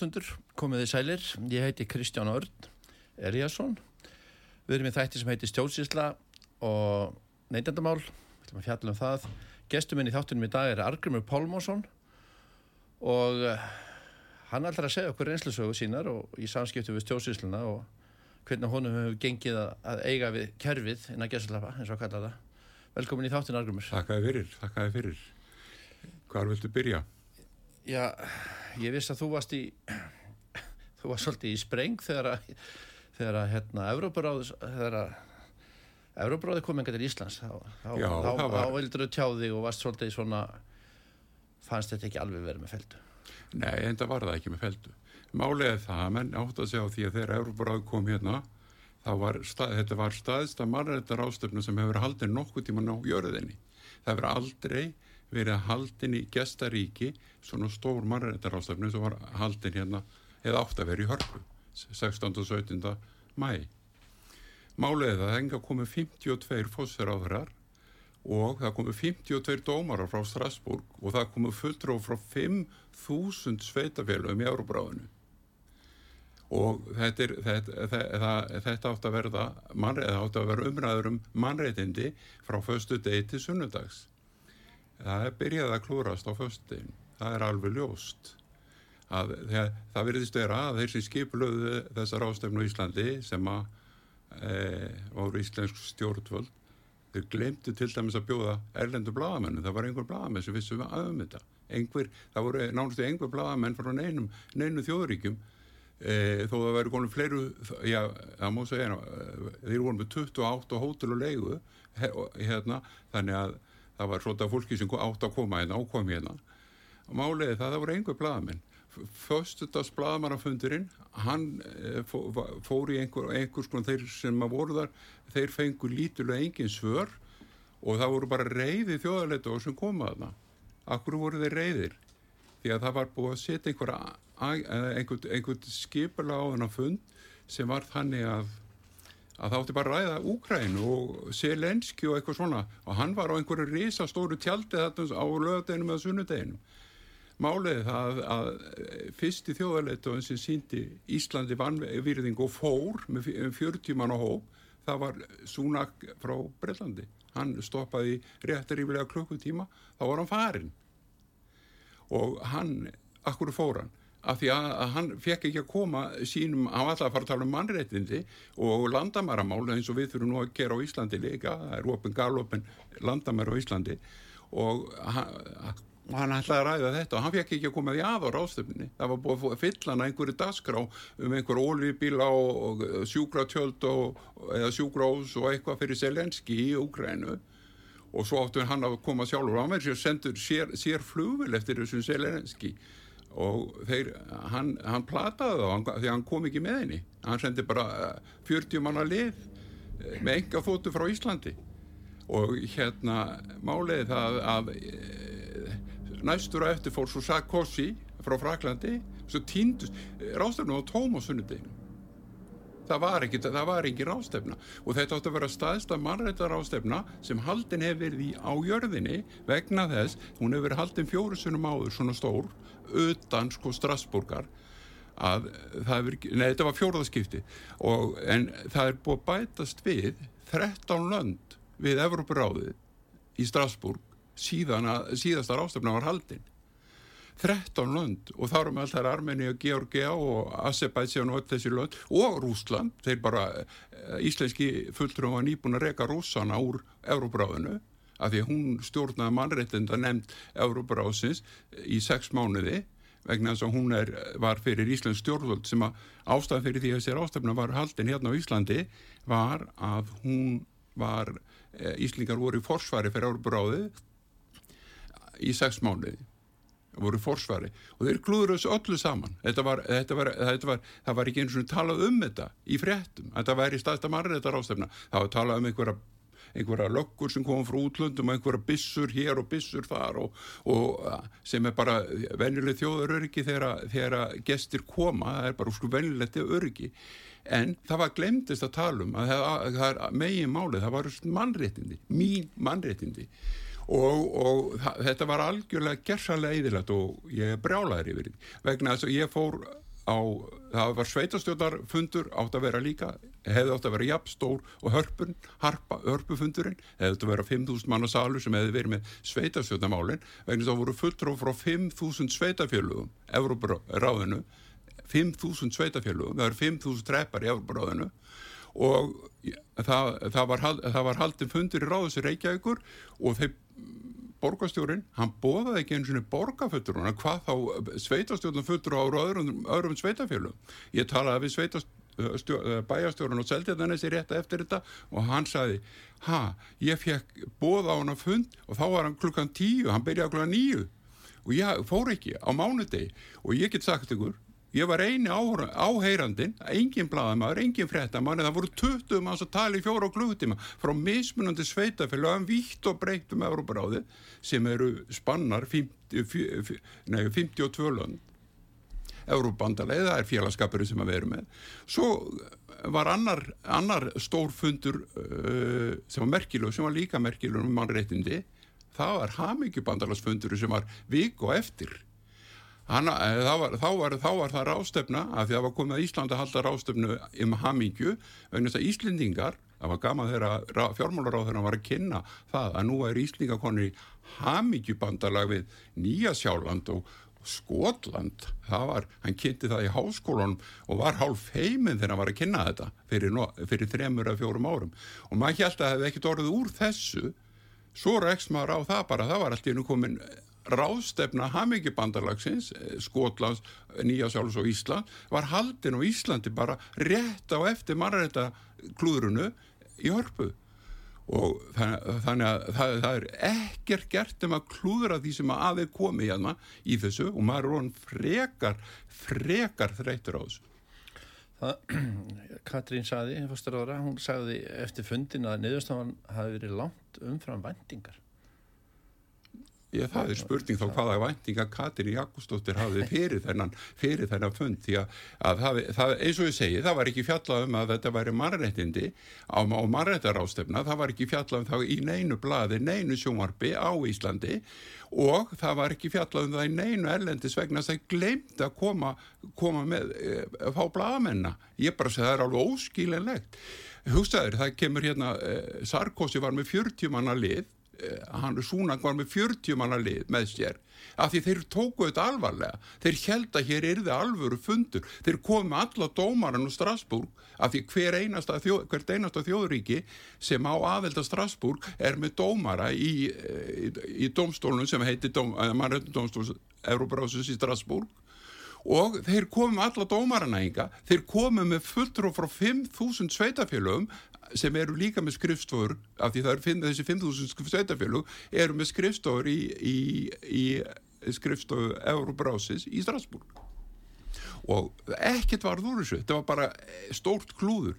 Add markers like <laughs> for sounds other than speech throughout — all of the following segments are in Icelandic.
Hlustundur, komið þið sælir. Ég heiti Kristján Örn Eliasson. Við erum í þætti sem heitir Stjórnsísla og neyndendamál. Við ætlum að fjalla um það. Gestur minn í þáttunum í dag er Argrimur Pálmásson og eh, hann ætlar að segja okkur reynslusögu sínar og í samskiptu við Stjórnsísluna og hvernig honum hefur gengið að, að eiga við kerfið innan gesalapa, eins og að kalla það. Velkomin í þáttun Argrimur. Þakkaði fyrir, þakkaði fyrir. Hvar viltu byrja? Já, ég vissi að þú varst í þú varst svolítið í spreng þegar að þegar að hérna Evrópuráð þegar að Evrópuráði kom enga til Íslands þá, þá, Já, þá, var- þá vildur þú tjáði og varst svolítið svona fannst þetta ekki alveg verið með feldu Nei, enda var það ekki með feldu. Málega það, að menn átt að segja á því að þegar Európaráð kom hérna, þá var, stað, þetta var staðista mannrættar ástöfnu sem hefur haldin nokkuð tíman á jörðinni. Það hefur aldrei verið haldin í gestaríki, svona stór mannrættar ástöfnu sem var haldin hérna, eða átt að vera í hörpu, 16. og 17. mæ. Málega það, það enga komið 52 fósiráðurar og það komu 52 dómarar frá Strasbourg og það komu fulltróf frá 5.000 sveitafélagum í Euróbráðinu og þetta, er, þetta, þetta, þetta átt að verða að vera umræður um mannreiðindi frá föstu degi til sunnudags það er byrjað að klúrast á föstu degin það er alveg ljóst að það, það verðist vera að þeir sem skipulöðu þessar ástefnu í Íslandi sem að e, voru íslensk stjórnvöld þeir glemtu til dæmis að bjóða erlendu bladamennu, það var einhver bladamenn sem vissum að um þetta, einhver, það voru náttúrulega einhver bladamenn frá neinum, neinum þjóðuríkjum e, þó það væri konum fleiru, já, það má segja e, þeir voru með 28 hótel og leigu he, hérna, þannig að það var svona fólki sem átt að koma hérna og kom hérna og máliði það, það voru einhver bladamenn Föstudags blaðamannafundurinn, hann eh, fór í einhver, einhvers konar þeir sem að voru þar, þeir fengu lítulega engin svör og það voru bara reyði þjóðarleita sem koma þarna. Akkur voru þeir reyðir? Því að það var búið að setja einhver, einhver, einhver skipula á þennan fund sem var þannig að að það átti bara að ræða Úkrænu og Selenski og eitthvað svona og hann var á einhverju risastóru tjaldi þetta á lögadeginum eða sunnudeginum. Málið það að fyrsti þjóðarleitóðin sem síndi Íslandi vannvirðing og fór með fjö- 40 mann á hóp, það var Súnak frá Brellandi. Hann stoppaði réttar yfirlega klukkutíma, þá var hann farinn. Og hann, akkur fór hann? Af því að, að hann fekk ekki að koma sínum, hann var alltaf að fara að tala um mannréttindi og landamæramál eins og við þurfum nú að gera á Íslandi líka, það er opin galopin landamæra á Íslandi. Og hann, hann ætlaði að ræða þetta og hann fekk ekki að koma því að á ráðstöfninni. Það var búið að fylla hann einhverju dasgrá um einhver ólíbíla og, sjúkratjöld og, eða sjúkrós og eitthvað fyrir Selenski í Úkrænu og svo áttu hann að koma sjálfur. Hann verður sér sendur sér, sér flugvel eftir þessum Selenski og þeir, hann, hann plataði þá hann, því hann kom ekki með henni. Hann sendi bara eh, 40 manna lið eh, með enga fótu frá Íslandi. Og hérna máliði það að e, næstur að eftir fór svo Sarkozy frá Fraklandi svo týndust, rástefna á Tóma sunnudeginu það var ekki, það var ekki rástefna og þetta átti að vera staðsta mannrættar rástefna sem haldin hefur verið í á jörðinni vegna þess, hún hefur verið haldin fjóru sunnum áður svona stór utan sko Strasburgar að það hefur, nei þetta var fjóruðaskipti og en það er búið bætast við 13 lönd við Evroparáðið í Strasburg síðan að síðasta rástefna var haldin. 13 lönd og þá erum alltaf Armenia, Georgia og Azerbaijan og öll þessi lönd og Rúsland, þeir bara eh, íslenski fulltrúum var nýbúin að reka rússana úr Euróbráðinu af því að hún stjórnaði mannréttinda nefnd Euróbráðsins í sex mánuði vegna þess að hún er, var fyrir Íslands stjórnvöld sem að ástæðan fyrir því að þessir ástæfna var haldin hérna á Íslandi var að hún var, e, Íslingar voru í forsvari fyrir árbráði í sex mánuði. Voru forsvari. Og þeir klúður þessu öllu saman. Þetta var, þetta var, þetta var, það var ekki eins og talað um þetta í fréttum þetta væri staðsta marriðar ástæfna það var talað um einhverja einhverja löggur sem kom frá útlöndum einhverja bissur hér og bissur þar og, og sem er bara venjuleg þjóðaröryggi þegar, gestir koma, það er bara úrsku venjulegt öryggi en það var glemtist að tala um að það, er megin málið, það var mannréttindi mín mannréttindi. Og, og það, þetta var algjörlega gerðsarlega eðilagt og ég brjálaði yfir því. Vegna þess að ég fór á, það var sveitastjóðarfundur átt að vera líka, hefði átt að vera jafnstór og hörpun, harpa, hörpufundurinn hefði átt að vera 5.000 manna salur sem hefði verið með sveitastjóðarmálinn vegna það voru fulltróð frá 5.000 sveitafjölugum Európaráðinu 5.000 sveitafjölugum, það eru 5.000 treppar í Európaráðinu og það, það var, var haldin fundur í ráðsir Reykjavíkur og þeir borgastjórin, hann bóðaði ekki eins og borgafötur hann, hvað þá sveitastjórnum fötur á öðrum, öðrum sveitafjölum. Ég talaði við sveitastjórnum bæjastjórun og seldi þetta nessi rétt eftir þetta og hann sagði, ha, ég fekk bóða á hann að fund og þá var hann klukkan tíu, hann byrjaði klukkan níu og ég fór ekki á mánudegi og ég get sagt ykkur Ég var eini áheyrandin, engin bladamæður, engin frettamæður, það voru 20 manns að tala í fjóra og klútíma frá mismunandi sveitafélagum vítt og breytt um Európaráði sem eru spannar 50, nei, 52 land. Európandalega, það er félagskapurinn sem að veru með. Svo var annar, annar stórfundur uh, sem var merkilug, sem var líka merkilug um mannréttindi. Það var Hamíkjubandalagsfundur sem var vik og eftir Hanna, eh, var, þá, var, þá var það rástefna að því að það var komið að Íslanda halda rástefnu um hamingju, vegna þess að Íslendingar, það var gaman þegar fjármálaráðurna var að kynna það að nú er Íslendingakonir í hamingjubandalag við Nýja Sjáland og Skotland, það var, hann kynnti það í háskólanum og var hálf heiminn þegar hann var að kynna þetta fyrir, fyrir þremur eða fjórum árum. Og maður held að það hefði ekkit orðið úr þessu, svo rekst maður á það bara, það var alltaf komin ráðstefna Hamingibandalagsins, eh, Skotlands, Nýjasjáls og Ísland var haldin á Íslandi bara rétt á eftir marrætta klúðrunu í hörpu og þannig að það, það er ekkert gert um að klúðra því sem að aðeins komi hérna í þessu og maður er von frekar, frekar þreytur á þessu. Það, <clears throat> Katrín saði, ára, hún sagði eftir fundin að niðurstafan hafi verið langt umfram vendingar. Ég, það er spurning þá hvaða væntinga Katri Jakobsdóttir hafið fyrir þennan, fyrir þennan fund því að, að það, það, eins og ég segi það var ekki fjallað um að þetta væri marrættindi á, á marrættarástefna það var ekki fjallað um það í neinu bladi neinu sjómarbi á Íslandi og það var ekki fjallað um það í neinu erlendis vegna að það glemt að koma, koma með e, fá bladamenna ég bara segi það er alveg óskílenlegt hugstaður það kemur hérna e, Sarkozy var með 40 manna lið Eh, hann Súnang var með 40 manna lið með sér. Af því þeir tóku þetta alvarlega. Þeir held að hér er þið alvöru fundur. Þeir komi alla dómaran úr Strasbourg. Af því hver einasta, þjóð, hvert einasta þjóðuríki sem á aðelda Strasbourg er með dómara í, í, í domstólunum sem heitir dóm, eh, mannrættundómstól Európarásus í Strasbourg. Og þeir komum alla dómarana ynga, þeir komum með fulltrú frá 5.000 sveitafélögum sem eru líka með skrifstofur af því það er finn, þessi 5.000 sveitafélug eru með skrifstofur í, í, í skrifstofu Euróbrásis í Strasbourg. Og ekkert var þú þessu þetta var bara eh, stórt klúður.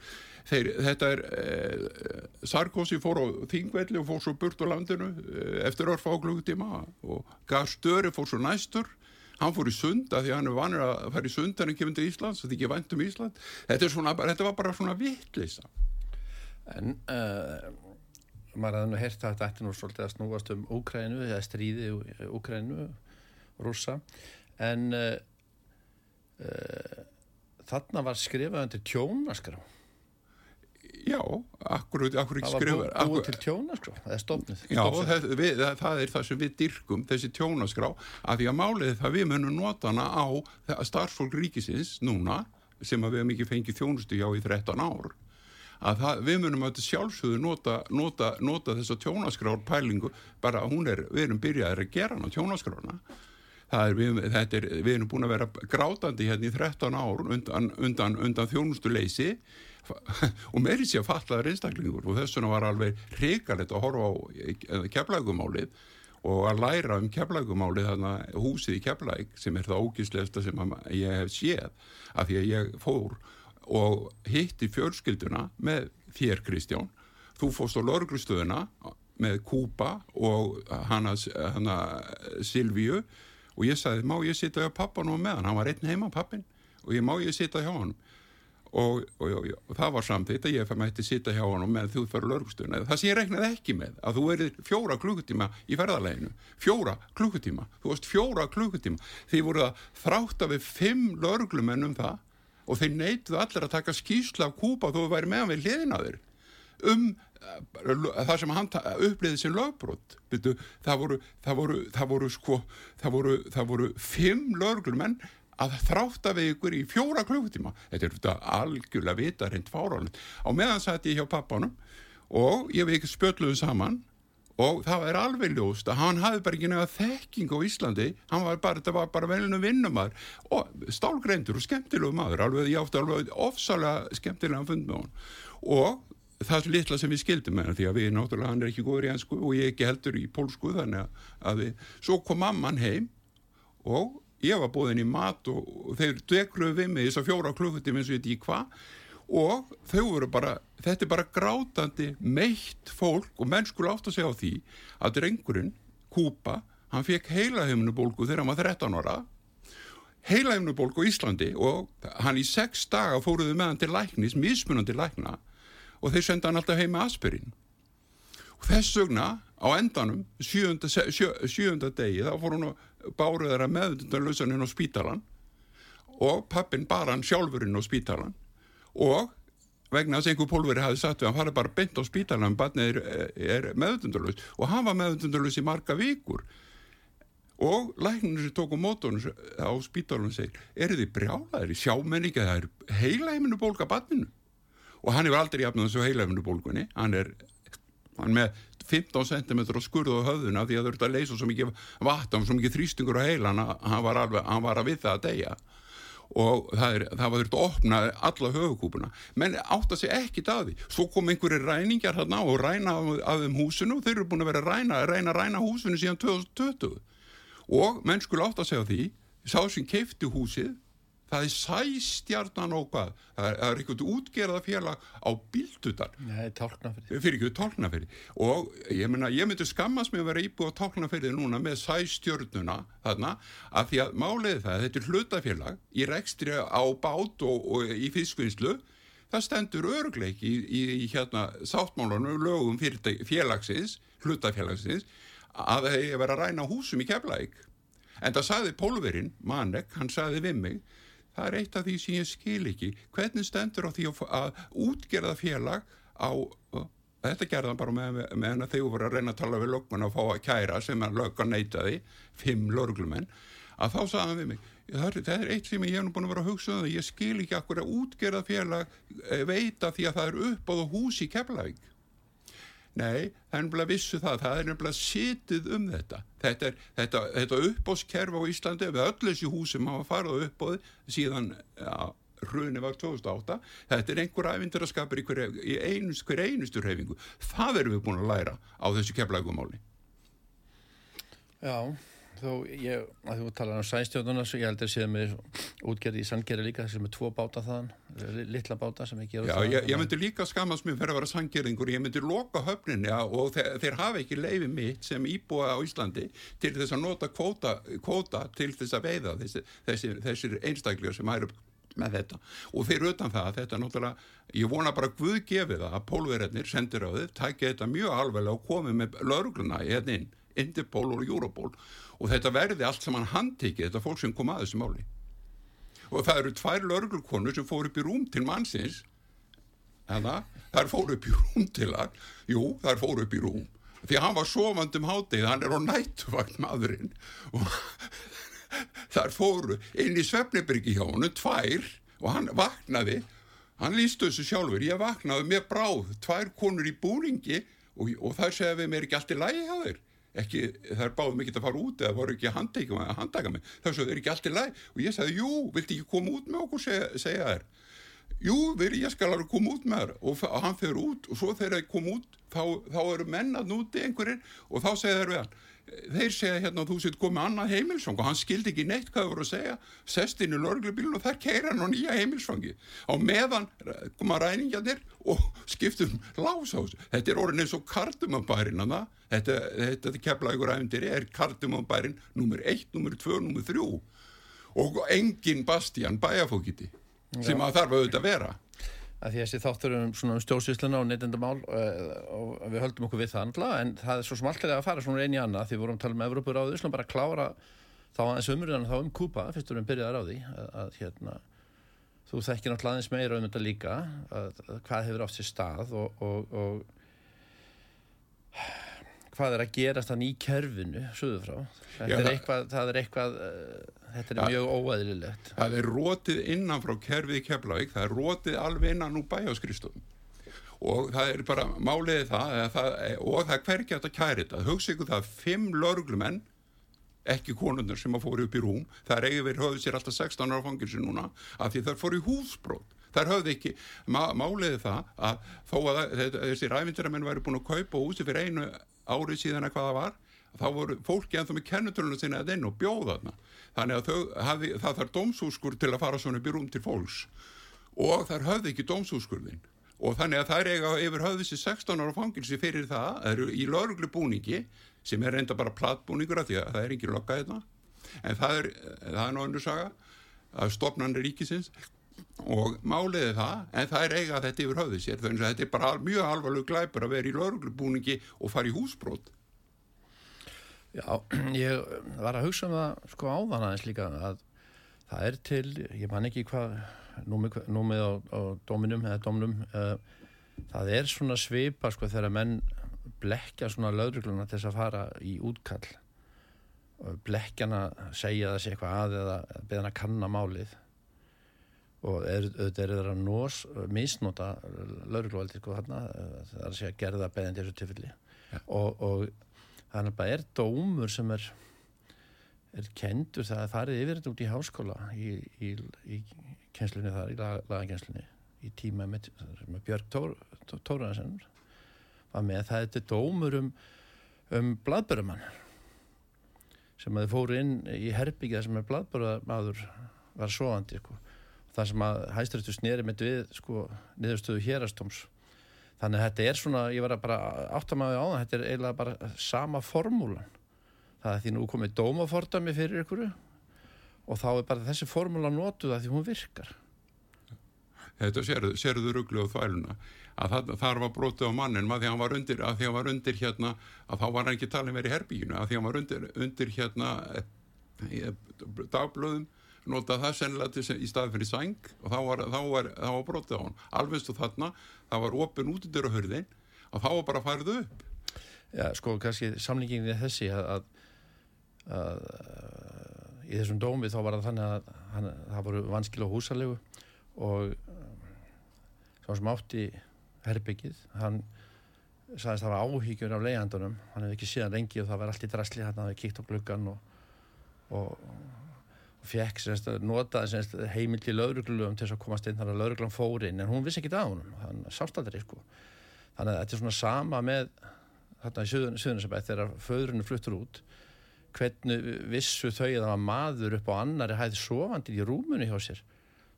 Þeir, þetta er eh, Sarkozy fór á Þingvelli og fór svo burt á landinu eh, eftir örfáklugtíma og Garstöri fór svo næstur. Hann fór í sund að því hann er vanur að fara í sund en ekki myndi í Íslands, þetta er ekki vænt um Ísland. Þetta, svona, þetta var bara svona vittlisa En uh, maður hafði nú hert að þetta ætti nú svolítið að snúast um Úkrænu eða stríði Úkrænu rúsa en uh, uh, þarna var skrifað undir tjónaskrá Já, akkur, akkur ekki skrifað. Það var búið til tjónaskrá, það er stofnið. Já, það, við, það er það sem við dyrkum, þessi tjónaskrá, að því að málið það við munum nota hana á starfsfólk ríkisins núna, sem við hefum ekki fengið þjónustu hjá í 13 ár að það, við munum að sjálfsögðu nota, nota, nota þess að tjónaskrár pælingu bara hún er, við erum byrjaðið að gera hana tjónaskrána. Er, við, er, við erum búin að vera grátandi hérna í 13 ár undan, undan, undan þjónustu leysi <laughs> og meiri sé að fallaður einstaklingur. Og þess vegna var alveg hrikalegt að horfa á keflægumálið og að læra um keflægumálið þannig að húsið í keflæg sem er það ógíslegsta sem ég hef séð. Af því að ég fór og hitti fjölskylduna með þér Kristján. Þú fóst á lörglustöðuna með Kúpa og hana, hana Silvíu. Og ég sagði má ég sitja hjá pappan og með hann, hann var einn heima pappin og ég má ég sitja hjá hann og, og, og, og það var samþitt að ég mætti sitja hjá hann með þú fyrir lörgstuna það sem ég reknaði ekki með að þú erir fjóra klukkutíma í ferðarleginu fjóra klukkutíma, þú veist fjóra klukkutíma. Því voru það þrátt af við fimm lörglumenn um það og þeir neituðu allir að taka skýsla af kúpa þó þú væri meðan við hliðinaður um það sem hann uppliði sem lögbrot það voru það voru, það voru sko það voru, fimm löglumenn að þrátta við ykkur í fjóra klukkutíma. Þetta er þetta algjörlega vita reynd fárálið á meðan sætt ég hjá pappanum og ég við ekki spjöldluðu saman og það er alveg ljóst að hann hafi bara ekki nefna þekking á Íslandi. Hann var bara, þetta var bara velinu vinnumar og stálgreindur og skemmtilegu maður alveg, ég átti alveg ofsalega skemmtilega að funda með hann og það er litla sem við skildum hann því að við náttúrulega hann er ekki góður í ennsku og ég ekki heldur í pólsku þannig að við, svo kom mamman heim og ég var búinn í mat og, og þeir degluðu við mig þess að fjóra klukkutim eins og ég veit ekki hvað og þau voru bara, þetta er bara grátandi meitt fólk og mennskur átt að segja á því að drengurinn Kúpa, hann fekk heilaheiminubólgu þegar hann var 13 ára. Heilaheiminubólgu í Íslandi og hann í 6 daga fóruðu með hann til læknis, mismunandi lækna og þeir senda hann alltaf heim með aspirin og þess vegna á endanum sjönda, sjö, degi þá fór hún að báru þeirra meðundarlausan inn á spítalan og pappin bara hann sjálfurinn á spítalan og vegna þess að einhver pólveri hafi sagt við hann farið bara beint á spítalan barnið er, er meðundarlaus og hann var meðundarlaus í marga vikur. Og læknir sem tók á mótónu á spítalunum segir, eru þið brjálaðir? Í sjámenningi það er heila heiminu bólka barninu? Og hann hefur aldrei jafnað þessu heilafinu bólgunni. Hann er hann með 15 cm skurð á höfðuna því að það þurft að leysa svo mikið vatn svo mikið þrýstingur á heilan hann var, alveg, hann var að við það að deyja og það, er, það var þurft að opna alla höfukúpuna menn átt að segja ekki því. Svo kom einhverju ræningar hérna og ræna af þeim húsinu. Og þeir eru búin að vera að ræna ræna ræna húsinu síðan 2020 og menn skulle átt að segja því sá sem keifti húsið það er sæstjarnan og hvað? Það er, er einhvern útgerða félag á tálknafyrir fyrir ekki tálknafyrir og ég, myna, ég myndi skammast með að vera íbúið á tálknafyrir núna með sæstjörnuna þarna að því að málið það þetta er hlutafélag í rekstri á bát og, og í fiskvinnslu. Það stendur örgleik í, í, í hérna sáttmálunum lögum félagsins hlutafélagsins að það að vera að ræna húsum í keflæk en það saði pólverinn, Manek, hann saði við mig það er eitt af því sem ég skil ekki. Hvernig stendur á því að útgerða félag á þetta gerðan bara með, með henn að þau voru að reyna að tala við lögman að fá að kæra sem að löggan neytaði, fimm lörglumenn að þá sagðan við mig það er, eitt sem ég hef nú búin að vera að hugsa um það ég skil ekki akkur að útgerða félag eh, veita því að það er upp á hús í Keflavík Nei, það er nefnilega vissu það, það er nefnilega sitið um þetta. Þetta, er, þetta, þetta uppbóðskerfi á Íslandi við öll þessi húsum hafa farið uppbóði síðan ja, hrunni var 2008. Þetta er einhver ævindur að skapa í hver, í einust, hver einustur hefingu. Það erum við búin að læra á þessu keflagumáli. Já, þó ég, að þú talar um sænstjóðuna svo ég held að séð með útgerði í Sandgerði líka sem er tvo báta þaðan litla báta sem ekki Já, ég, ég myndi líka skamast mér fyrir að vera Sandgerðingur ég myndi loka höfninni og þeir, þeir hafa ekki leiði mitt sem íbúa á Íslandi til þess að nota kvóta, kvóta til þess að veiða þessi, þessi, þessir einstaklega sem hægur með þetta. Og þeir utan það þetta er náttúrulega, ég vona bara Guð gefið að pólverðinir sendir á þið takja þetta mjög alveg og komið með laurugluna hérna inn, Interpol og Europol. Og þetta verði allt sem hann handtikið, þetta fólk sem kom að þessu máli. Og það eru tvær lörglkonur sem fór upp í rúm til mannsins, að þær fór upp í rúm til hann, jú, þær fór upp í rúm, því hann var sofandum hátið, hann er á nættuvagn maðurinn. Og <laughs> þær fóru inn í Svefnibyrgi hjá hann, tvær, og hann vaknaði, hann lístu þessu sjálfur, ég vaknaði með bráð, tvær konur í búringi og, og segja við mér ekki allt í lægi á þeir ekki, þær báðum ekki að fara út eða voru ekki að handtækja, handtækja mig. Þess að þeir eru ekki allt í læg og ég sagði, jú, vilti ekki koma út með okkur? segja, segja þær. Jú, þeir ég skal alveg koma út með þær. Og, og hann fyrir út og svo þegar þeir koma út þá, þá eru mennað núti einhverjir og þá segja þeir við hann þeir segja hérna þú sétt komið annað heimilsfang og hann skildi ekki neitt hvað það voru að segja. Sest inn í lörglubílun og þar keira hann á nýja heimilsfangi á meðan koma ræningarnir og <laughs> skiptum lásás þetta er orðin eins og kardumabærin þetta, þetta kefla ykkur æfundir er kardumabærin nummer 1, nummer 2, nummer 3 og engin Bastian bæjafókiti sem að þarf auðvitað að vera að því að þessi þáttur um svona stjórnsvísluna og neytendamál uh, og við höldum okkur við það andla en það er svo smaltilega að fara svona eini annað því við vorum að tala um Evrópur á því, svona bara að klára þá aðeins umröðan þá um Kúpa fyrstur við byrjaðar á því að, að hérna þú þekkir náttúrulega aðeins meira um þetta líka að, að hvað hefur átt sér stað og, og, og hvað er að gerast þannig í kerfinu suðu frá. Þetta er eitthvað, það er eitthvað uh, þetta er ja, mjög óæðilegt það er rótið innan frá kerfið í Keflavík það er rótið alveg innan úr bæjáskristum og það er bara máliðið það, það og það er hverkið átt að kæri þetta. Hugsa ykkur það fimm lörglumenn ekki konundur sem að fóri upp í rúm það er eigið verið höfðu sér alltaf 16 ára fangilsi núna af því það fóri í húsbrót þar höfðu ekki, má, máliði það að þó að þessi ræfindiramenn væri búin að kaupa húsi fyrir einu árið síðan að hvaða var þá voru fólki ennþá með kennutölunum sinna að inn og bjóða þarna. Þannig að hafi, það þarf dómsúskur til að fara svona upp í rúm til fólks. Og þar höfði ekki dómsúskurðin og þannig að er eiga yfir höfði þessi 16 ára fangilsi fyrir það, það eru í lauruglu búningi sem er reynda bara plattbúningur af því að það er ekki lokka þetta en það er, það er náttúrulega saga að stopnarnir ríkisins og máliði það, en það er eiga þetta yfir höfði sér, þannig að þetta er bara mjög alvarleg glæpur að vera í lauruglubúningi og fara í húsbrót Já, <clears throat> ég var að hugsa um það sko áðan aðeins líka að það er til, ég man ekki hvað númið, númið á, á dominum eða domnum uh, það er svona svipa sko þegar menn blekja svona laurugluna til þess að fara í útkall. Blekkjana segja þessi eitthvað að eða beðan að kanna málið og auðvitað er það að nós, misnota laurugluvaldi sko þarna það er að segja gerða beðandi þessu tilfelli. Ja. og, og þannig að það er dómur sem er er kendur það að farið yfir þetta út í háskóla í, í, í kenslunni þar, í lagakenslunni í tíma með, með Björg Tór, Tóraðarsen var með. Það þetta dómur um um bladbörumann sem að þið fóru inn í herbyggja sem er bladbörumadur var svoandi sko þar sem að hæstrættu snýri með við sko niðurstöðu hérastóms þannig að þetta er svona, ég var að bara áttamæði á það, þetta er eiginlega bara sama formúlan. Það er því nú komið dómafordami fyrir ykkur og þá er bara þessi formúla notuð að því hún virkar. Þetta sérðu, sérðu rugglu á þvæluna. Að það, þar var brotið á mannin að því hann var undir, að því hann var undir hérna að þá var hann ekki talin verið í herbíinu að því hann var undir, undir hérna eh, dagblöðum nota það sennilega í staði fyrir sæng og þá var, þá var, þá var brotið á hann alveg stu þarna, það var opin út í hörðin og þá var bara farið upp. Já, sko, kannski samlingin er þessi að, að, að, að í þessum dómi þá var það þannig að hann, það voru vanskil á húsalegu og svo sem átti herbyggið, hann sagðist að það var áhíkjur af leiðandunum hann hefði ekki síðan lengi og það var allt í drasli hann hafði kíkt á gluggan og, og fekk semst, notaði semst, heimild í lauruglum til þess að komast inn þannig að lauruglan fór inn en hún vissi ekki það á hún hann sást aldrei sko. Þannig að þetta er svona sama með þarna í Suðunisabæð þegar föðrunu fluttur út. Hvernig vissu þau að það var maður upp á annari hæði sofandi í rúmunni hjá sér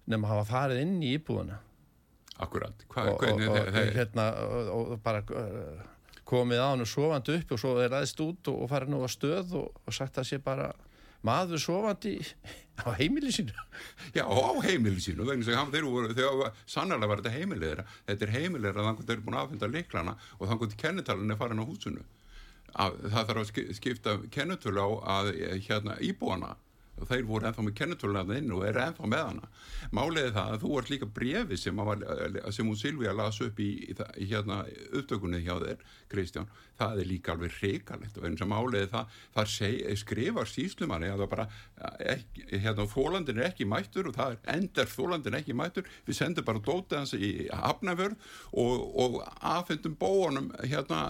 nefnum að hafa farið inn í íbúðuna Akkurat. Hva, og, og, og, hérna, og bara uh, komið á hann og sofandi upp og svo er aðeins út og farið nú á stöð og sagt að sé bara maður sofandi á heimili sínu. Já, á heimili sínu þegar sannarlega var þetta heimilið þeirra. Þetta er heimilið þeirra þannig að þeir eru búin að afhenda liklana og þannig að kennetalinn er farin á húsinu. Að, það þarf að skipta kennetölu á að hérna, íbúana og þeir voru ennþá með kennetölulega inn og er ennþá með hana. Máliði það að þú ert líka brefi sem, var, sem hún Silvíja las upp í, í, í hérna upptökunni hjá þér Kristján, það er líka alveg reikalegt og eins og máliði það seg, skrifar síslumanni að það bara ekki, hérna þólandin er ekki mættur og það er endar þólandin ekki mættur. Við sendum bara dótið hans í hafnafjörð og, og aðfendum bóanum hérna,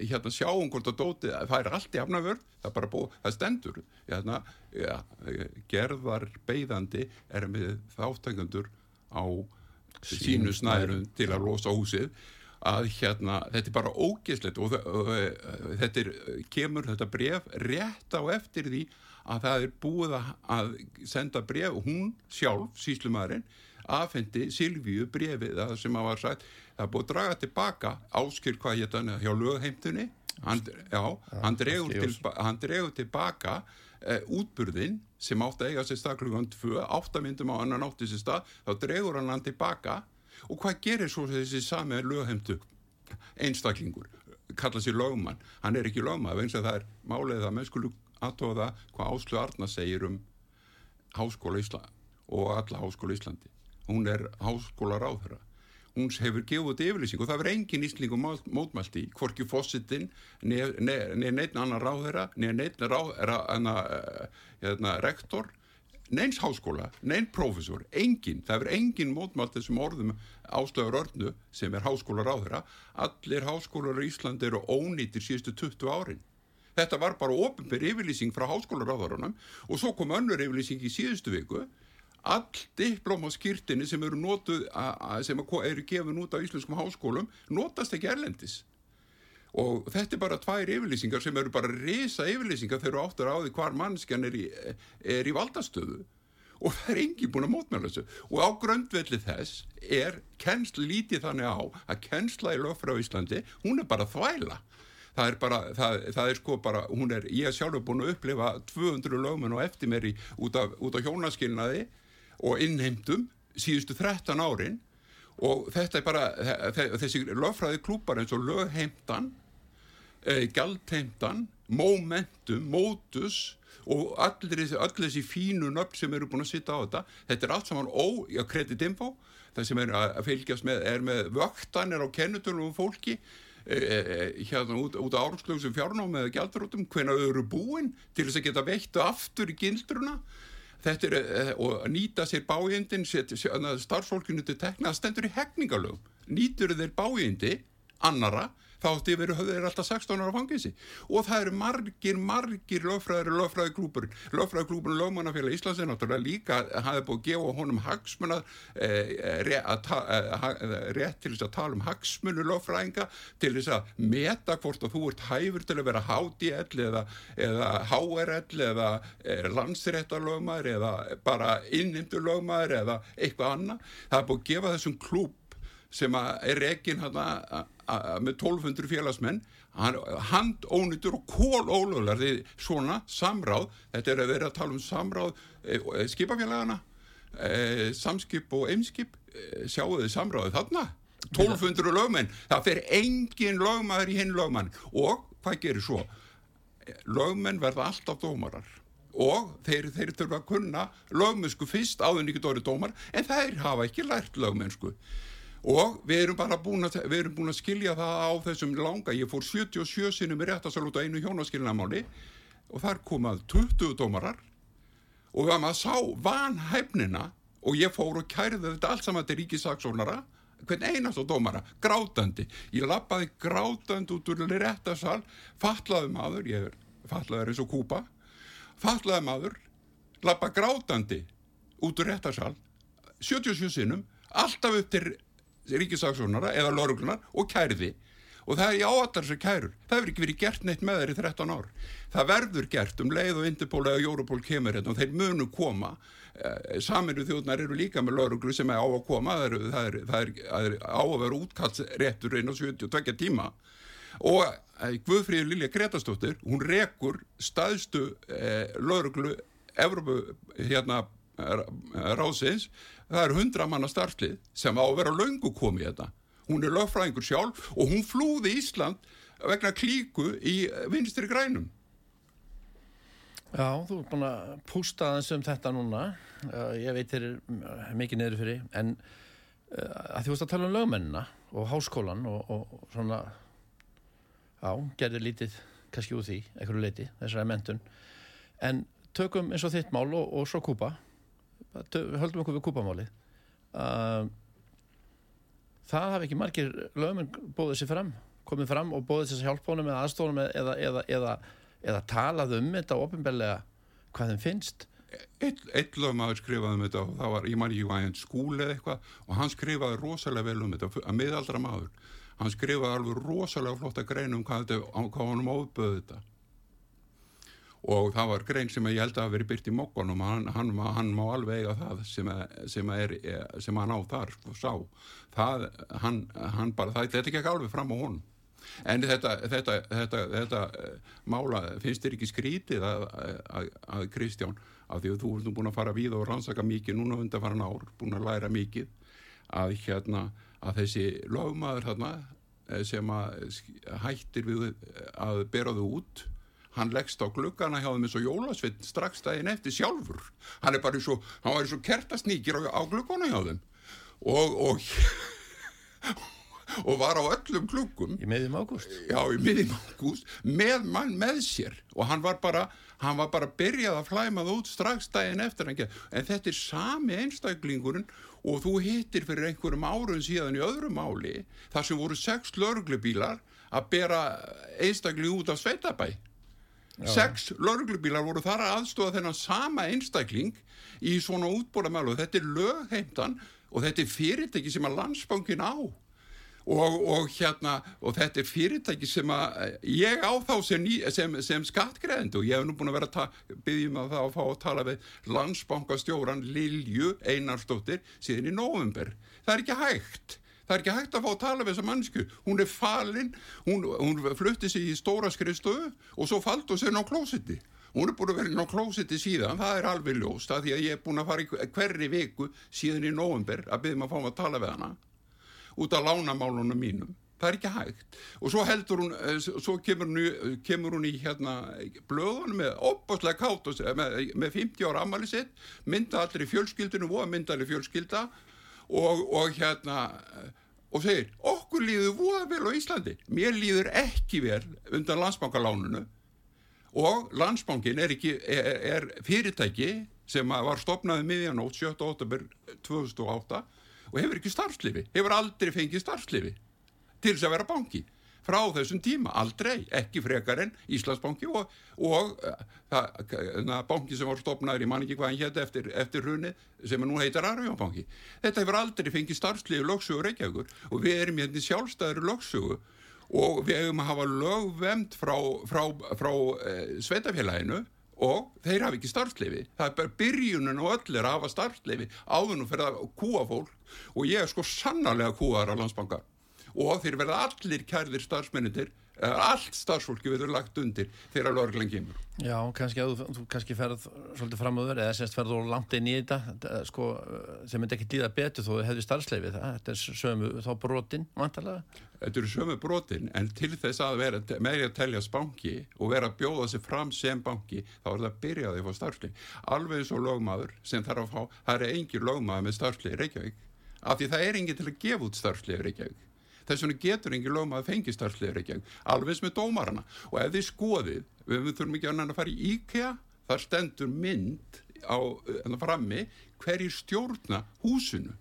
hérna sjáum hvort að dótið það er allt í hafnafjörð það, bó, það stendur. Hérna ja, gerðar beigðandi er með þáttengundur á sínu snærum til að losa húsið. Að hérna, þetta er bara ógeðslegt og, og, og þetta er, kemur þetta bref rétt á eftir því að það er búið að senda bref hún sjálf, síslumæðurinn aðfendi Silvíu brefið það sem að var sagt, það er búið að draga tilbaka áskil hvað þannig hjá lögheimtunni hann, já, hann dregur, til, hann dregur tilbaka e, útburðin sem átt að eiga sér stað klukkan 2, áttamindum á annan átti sér stað, þá dregur hann hann tilbaka. Og hvað gerir svo þessi sami lögheimtu einstaklingur, kalla sér lögmann. Hann er ekki lögmann, eins og það er málið að menn skulu aðtóða hvað Áslu Arna segir um Háskóla Ísland og alla Háskóla Íslandi. Hún er Háskóla Ráðhöra hún hefur gefið út yfirlýsing og það verður engin íslingum mótmælti hvorki fósittin neð neitt annan ráðherra neð neitt hérna, rektor neins háskóla, neins profesor engin, það verður engin mótmælt þessum orðum ástöður örnu sem er háskóla ráðherra allir háskólar í Íslandi eru ónýttir síðustu 20 árin. Þetta var bara ofinbyr yfirlýsing frá háskóla ráðherranum og svo kom önnur yfirlýsing í síðustu viku all diplómaskýrtinni sem eru notuð sem eru gefin út á íslenskum háskólum notast ekki erlendis. Og þetta er bara tvær yfirlýsingar sem eru bara resa yfirlýsingar þegar þú áttur á því hvar mannskjan er í, er í valdastöðu. Og það er engi búin að mótmæla þessu. Og á gröndvelli þess er kennsla lítið þannig á að kennsla í löffra á Íslandi, hún er bara þvæla. Það er bara, það, það er sko bara er, ég er sjálfur búin að upplifa 200 lögmenn og eftir mér í út af, af hjónaskilnaði og innheimtum síðustu 13 árin. Og þetta er bara þessi lögfræði klúpar eins og lögheimtan e, eh, galdheimtan momentum, mótus og allir allir þessi fínu nöfn sem eru búin að sitta á þetta. Þetta er allt saman ó, já, kreditinfo það sem er að fylgjast með er með vöktanir á kennutölum fólki e, e, hérna út, út á árslögu sem fjárnámi eða gældarótum, hvenna þau eru búin til þess að geta veittu aftur í gildruna þetta er eh, að nýta sér bájöndin starfsfólkinu til tekna það stendur í hefningalögum nýtur þeir bájöndi annara þátti verið höfðir alltaf 16 ára fangilsi og það eru margir, margir lögfræðir og lögfræðiklúpur lögfræðiklúpur og lögmannafélag Íslands er náttúrulega líka hafið búið að gefa honum hagsmuna eh, rétt, eh, rétt til þess að tala um hagsmunu lögfræðinga til þess að meta hvort að þú ert hæfur til að vera HDL eða, eða HRL eða eh, landsréttarlögmæður eða bara innimtur lögmæður eða eitthvað annað. Það er búið að gefa þessum klúp sem er reygin með 1200 félagsmenn hand ónýttur og kól ólöglar því svona samráð. Þetta er að vera að tala um samráð e, e, skipafélagana e, samskip og eimskip. E, sjáu þið samráðu þarna? 1200 lögmenn, það fer engin lögmaður í hinn lögmann. Og hvað gerir svo? Lögmenn verða alltaf dómarar. Og þeir, þeir þurfa að kunna lögmennsku fyrst áður nýtt orðið dómar en þeir hafa ekki lært lögmennsku og við erum bara búin að, búin að skilja það á þessum langa, ég fór 77 sinum í réttasal út á einu hjónaskilnamáli og þar komað 20 dómarar og það maður sá vanhæfnina og ég fór og kærði þetta allt saman til ríkisaksónara hvern einast á dómara, grátandi. Ég lappaði grátandi út úr réttasal, fatlaði maður ég fatlaður eins og kúpa fatlaði maður lappa grátandi út úr réttasal 77 sinum alltaf upp til ríkisaksónara eða lorglunar og kærði. Og það er í áallar sem kærur. Það hefur ekki verið gert neitt með þeir í 13 ár. Það verður gert um leið og Interpol eða Europol kemur hérna og þeir munu koma. Eh, saminu þjóðnar eru líka með lorglu sem er á að koma. Það er, það er, það er, það er á að vera útkallsréttur einn á 72 tíma. Og eh, Guðfríður Lilja Gretastóttir hún rekur staðstu eh, lorglu Evrópu hérna ráðsins það er hundra manna starflið sem á að vera laungu komið þetta hún er lögfræðingur sjálf og hún flúði Ísland vegna klíku í vinstri grænum Já, þú er búin að pústa aðeins um þetta núna. Ég veit þér mikið niður fyrir, en uh, að þú veist að tala um lögmennina og háskólan og, og, svona, já, gerðir lítið kannski úr því, einhverju leiti, þessari mentun. En tökum eins og þitt mál og, og svo kúpa, höldum okkur við kúpamálið. Uh, það hafi ekki margir lögmenn bóðið sér fram, komið fram og bóðið sér hjálpónum eða aðstónum eða, eða, eða, eða talað um þetta ofinbellega hvað þeim finnst. Eitt, lögmaður skrifaði um þetta og það var, ég man ekki hvað hann skúli eða eitthvað og hann skrifaði rosalega vel um þetta að miðaldra maður. Hann skrifaði alveg rosalega flotta grein um hvað, hvað hann ofböði þetta. Og það var grein sem ég held að hafa verið byrt í mokkonum, hann, hann, hann má alveg eiga það sem, sem, er, sem hann á þar og sá. Það, hann, bara, það, þetta gekk alveg fram á honum. En þetta, þetta, þetta, þetta eh, mála finnst þér ekki skrítið að, að, að Kristján, af því að þú ert búin að fara við og rannsaka mikið núna undan faran ár, búin að læra mikið, að hérna, að þessi lögmaður þarna eh, sem hættir við að bera þau út, hann leggst á gluggana hjá þeim eins og jólasveit strax daginn eftir sjálfur. Hann er bara eins og, hann var eins og kertasnýkir á, á gluggana hjá þeim. Og, og <laughs> og var á öllum kluggum Í meðjum ágúst. já, í miðjum ágúst með mann með sér. Og hann var bara hann var bara byrjað að flæma það út strax daginn eftir. En þetta er sami einstaklingurinn og þú hittir fyrir einhverjum árum síðan í öðru máli þar sem voru sex lörglubílar að bera einstakling út af sveitabæ sex lörglubílar voru þar að aðstofa þennan sama einstakling í svona útbóðamælu og þetta er lögheimtan og þetta er fyrirtæki sem að landsbankin á og, og hérna og þetta er fyrirtæki sem að ég á þá sem, sem, sem skattgreðandi og ég hef nú búin að vera að byggjum að það að fá að tala við landsbankastjóran Lilju Einarsdóttir síðan í november. Það er ekki hægt. Það er ekki hægt að fá að tala við þessa mannsku. Hún er falin, hún, hún flutti sig í stóra skrifstöðu og svo faldi hún sér á klósiti. Hún er búin að vera inn á klósiti síðan, það er alveg ljóst, af því að ég er búin að fara í hverri viku síðan í november að byggjum að fá að tala við hana út af lánamálunum mínum. Það er ekki hægt. Og svo heldur hún, eh, svo kemur hún, í- kemur hún í hérna blöðunum með opaslega kátt og með, með 50 ára ammali sitt, mynda allir í fjölskyldinu, voða mynda allir fjölskylda og, og hérna og segir, okkur líður voða vel á Íslandi. Mér líður ekki vel undan landsbankalánunu og landsbankin er, ekki, er, er fyrirtæki sem var stopnaði miðjanótt 7. óttabur 2008 og hefur ekki starfslifi, hefur aldrei fengið starfslifi til þess að vera banki frá þessum tíma, aldrei, ekki frekar en Íslandsbanki og, og uh, það, banki sem var stopnaður, ég man ekki hvað hann hétt eftir, eftir hrunni sem nú heitar Arjónbanki. Þetta hefur aldrei fengið starfslifi lögsögu Reykjavíkur og við erum hérna í sjálfstæður lögsögu og við hefum að hafa lögvemd frá, frá, frá eh, sveitafélaginu og þeir hafa ekki starfsleifi. Það er bara byrjunin og öll er að hafa starfsleifi áðunum fyrir að kúa fólk og ég er sko sannarlega kúaðar á landsbanka og þeir verða allir kærðir starfsmennindir, allt starfsfólki verður lagt undir þegar lögreglan kemur. Já, kannski að þú, þú kannski ferð svolítið fram á þur eða semst ferð þú langt inn í þetta þetta, sko, sem myndi ekki líða betur þó þau hefðu starfsleifi það, þetta er sömu þá brotin, vantarlega. Þetta eru sömu brotin en til þess að vera með að telja banki og vera að bjóða sig fram sem banki þá er það að byrja að þið fá starfsleif. Alveg og lögmaður sem þarf að fá, það er engin lögmaður með starfsleif Reykjavík af því það er engin til að gefa út starfsleif Reykjavík. Þess vegna getur engin lögmaður fengið starfsleif Reykjavík, alveg eins með dómarana. Og ef þið skoðið, við þurfum ekki að næna að fara í IKEA, þar stendur mynd á uh, frammi hverjir stjórna húsinu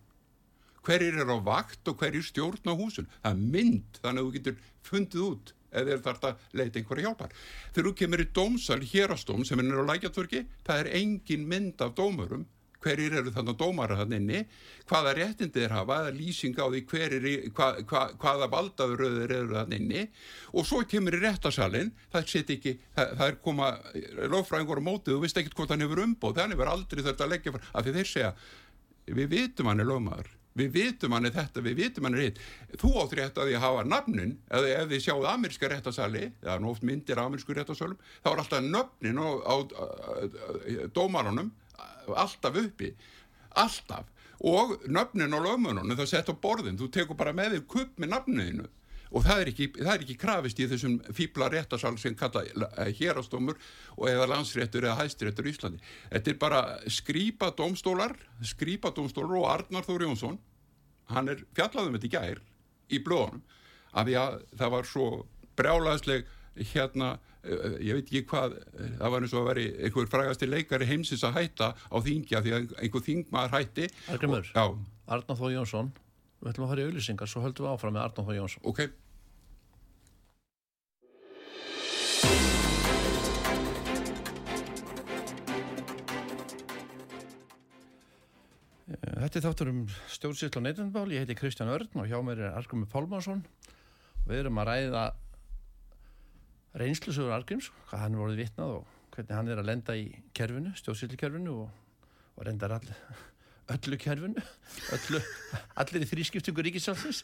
hverjir er á vakt og hverjir stjórn á húsun. Það er mynd, þannig að þú getur fundið út eða þeir þarf að leita einhverja hjálpar. Þegar þú kemur í dómsal, hérastóm sem er á lækjatverki, það er engin mynd af dómurum, hverjir eru þannig dómara þannig inni, hvaða réttindi þeir hafa, lýsing á því hverjir, hva, hva, hvaða valdaðuröður eru þannig inni. Og svo kemur í réttasalinn, það ekki, það, það er koma lögfræðingur á mótið, þú veist ekkert hvort hann hefur umbóð, þannig verður aldrei þetta að leggja af því þeir segja, við vitum hann er lögmaður við vitum hann er þetta, við vitum hann er hitt. Þú átt rétt að því að hafa nafnin eða ef þið sjáðu ameríska réttasali það er nú oft myndir af amerísku réttasalum þá er alltaf nöfnin á, á, á, á dómarunum alltaf uppi alltaf og nöfnin á lögmönunum það sett á borðin, þú tekur bara með þér kupp með nafninu og það er ekki, það er ekki krafist í þessum fýbla réttasal sem kalla hérastómur og eða landsréttur eða hæstiréttur í Íslandi. Þetta er bara skrýpa domstólar, skrýpa domstólar og Arnar Þóri Jónsson, hann er fjallaðum þetta í gær í blóðunum af því að það var svo brjálaðsleg hérna, eh, ég veit ekki hvað það var eins og að veri einhver frægasti leikari heimsins að hætta á þingja því að einhver þingmaður hætti. Argrimur, Arnáð Þó Jónsson við ætlum að fara í auðlýsingar, svo höldum við áfram með Arnáð Þó Jónsson. Ok. Þetta er þáttur um stjórnsýslu og neytundbál ég heiti Kristján Örn og hjá mér er Argrimur Pálmarsson við erum að ræða reynslusögur Argrims hvað hann vorið vitnað og hvernig hann er að lenda í kerfinu, stjórnsýslukerfinu og, og reyndar all, öllu kerfinu öllu, allir í þrískiptingu ríkisálsins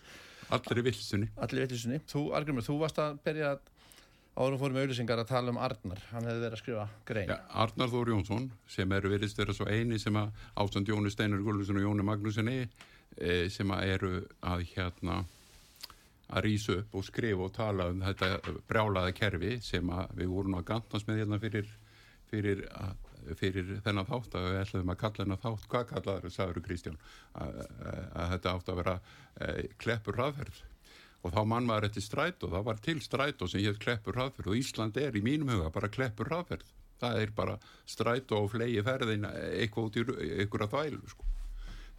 allir í vilsunni allir veitlisunni. Þú, Argrimur, þú varst að byrja að árum fórum auðlýsingar að tala um Arnar. Hann hefði verið að skrifa grein. Ja, Arnar Þór Jónsson sem eru virðist vera svo eini sem að ástand Jóni Steinar Gulluðsson og Jóni Magnúsinni e, sem að eru að hérna að rýsa upp og skrifa og tala um þetta brjálaða kerfi sem að við vorum að gantast með hérna fyrir, fyrir, að, fyrir þennan þátt að við ætlum að kalla þennan þátt, hvað kallaður sagður Kristján, að, að, að þetta átt að vera e, kleppur raðferð og þá mann maður eftir strætó, það var til strætó sem hétt kleppur raðferð og Ísland er í mínum huga bara kleppur raðferð það er bara strætó og flegi ferðin eitthvað út í einhverja þvælu sko.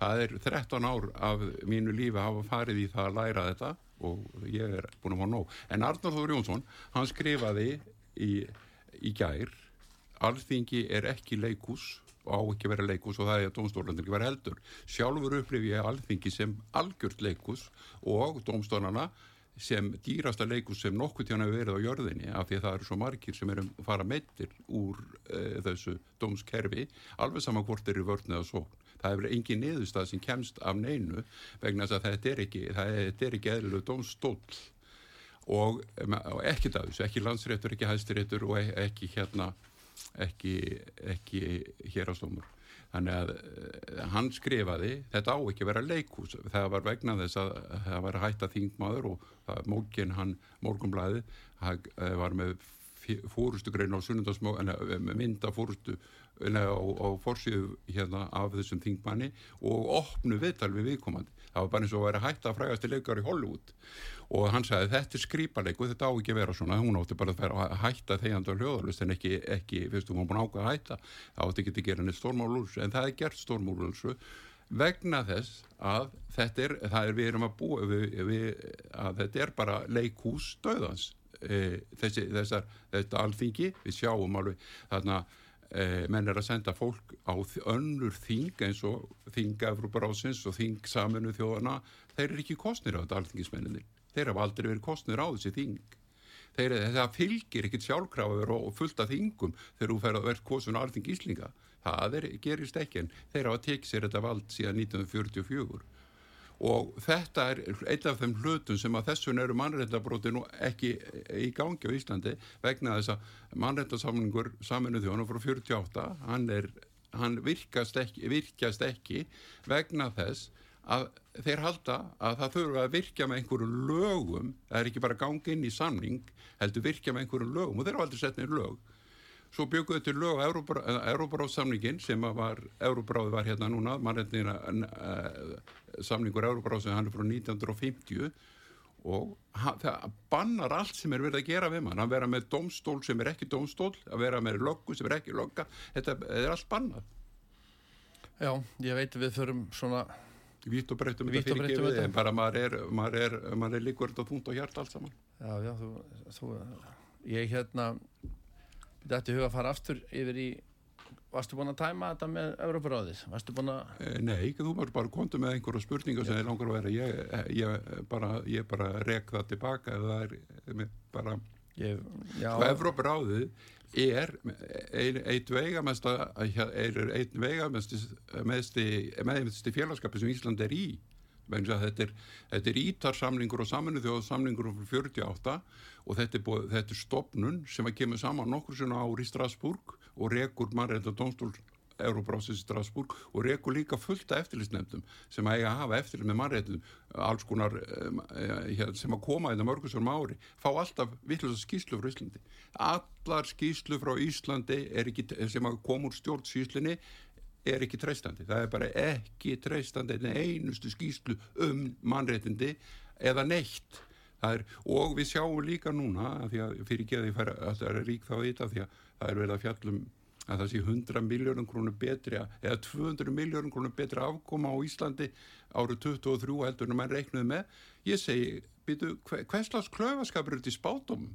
það er 13 ár af mínu lífi að hafa farið í það að læra þetta og ég er búin að fá nóg en Arnar Þór Jónsson, hann skrifaði í, í gær alþingi er ekki leikús og á ekki vera leikus og það er að domstólandir ekki vera heldur. Sjálfur upplifi ég alþingi sem algjört leikus og domstólana sem dýrasta leikus sem nokkuð tjána hefur verið á jörðinni af því að það eru svo margir sem eru fara meittir úr uh, þessu domskerfi alveg saman hvort eru vörnið og svo. Það hefur engin niðurstað sem kemst af neinu vegna þess að þetta er ekki, þetta er ekki eðlilegu domstól og, og ekki það þessu, ekki landsréttur, ekki hæstiréttur og ekki hérna ekki, ekki hér á stómur þannig að uh, hann skrifaði þetta á ekki vera leikús það var vegna þess að það var hætta þingmaður og mókin hann morgumblæði var með fórustu grein á sunnundasmó mynda fórustu á, á fórsíðu hérna af þessum þingmanni og opnu viðtal við viðkomandi. Það var bara eins og að vera hætta að frægast til leikar í Hollywood. Og hann sagði þetta er skrýparleik og þetta á ekki að vera svona. Hún átti bara að vera að hætta þegjandi á hljóðalust en ekki, ekki fyrstum hún búin ákvað að hætta. Það átti ekki að gera neitt stórmálurs en það er gert stórmálurs vegna þess að þetta er, er við erum að búa við, við, að þetta er bara leikhús döðans e, þessi, þessar, þetta alþingi við sjáum alveg þarna menn er að senda fólk á önnur þing eins og þing Evroparásins og þing saminu þjóðana þeir eru ekki kostnir á þetta alþingismenninir þeir hafa aldrei verið kostnir á þessi þing. Þeir, það fylgir ekkit sjálfkrafur og fullt af þingum þegar þú fer að verða kosun alþing íslinga það er, gerist ekki en þeir hafa tekið sér þetta vald síðan 1944 og þetta er einn af þeim hlutum sem að þessun eru mannreittabrótinu ekki í gangi á Íslandi vegna þess að mannreittarsamlingur saminu þjónu frá 48 hann, er, hann virkast, ekki, virkast ekki vegna þess að þeir halda að það þurfa að virkja með einhverju lögum. Það er ekki bara gangi inn í samning heldur virkja með einhverju lögum. Og þeir hafa aldrei sett nefnir lög svo bygguðu til lög Európaráðsamningin sem var Európaráði var hérna núna mannreitnina uh, samningur Európaráð sem hann er frá 1950 og það bannar allt sem er verið að gera við mann. Að vera með domstól sem er ekki domstól að vera með löggu sem er ekki lögga þetta er allt bannað. Já, ég veit við förum svona Vítt og breytum þetta fyrir við en bara maður er, maður er, maður er líkur þetta þúnt og hjart allt saman. Já, já, þú, þú ég hérna þetta ætti huga að fara aftur yfir í Varstu búin að tæma þetta með Európaráðið? Varstu búin að... Eh, nei, ekki, þú maður bara kontum með einhverja spurningar sem er langar að vera. Ég, ég bara, bara rek það tilbaka eða það er bara... Ég, já... Európaráðið er einn ein veigamesta, er einn veigamesti meðmesti félagskapi sem Ísland er í. Þetta er, þetta er ítarsamlingur og saminuð þjóðsamlingur um 48 og þetta er, búið, þetta er stopnun sem að kemur saman nokkur svona ár í Strasburg og rekur mannreitna domstól Euróbrósins í Strasbourg og rekur líka fullta eftirlitsnefndum sem að eiga að hafa eftirlit með mannréttum alls konar um, sem að koma í það mörgusum ári fá alltaf vittlust skýslu frá Íslandi. Allar skýslu frá Íslandi ekki, sem að koma úr stjórnsýslinni er ekki treystandi, það er bara ekki treystandi en einustu skýslu um mannréttindi eða neitt. Er, og við sjáum líka núna því að fyrir geði færa að það er rík þá þetta því að það er verið að fjallum að það sé 100 miljónum krónur betri eða 200 miljónum krónur betri afkoma á Íslandi árið 23 heldur en mann reiknuði með. Ég segi, býtu, hverslas klöfaskapur er þetta í spátum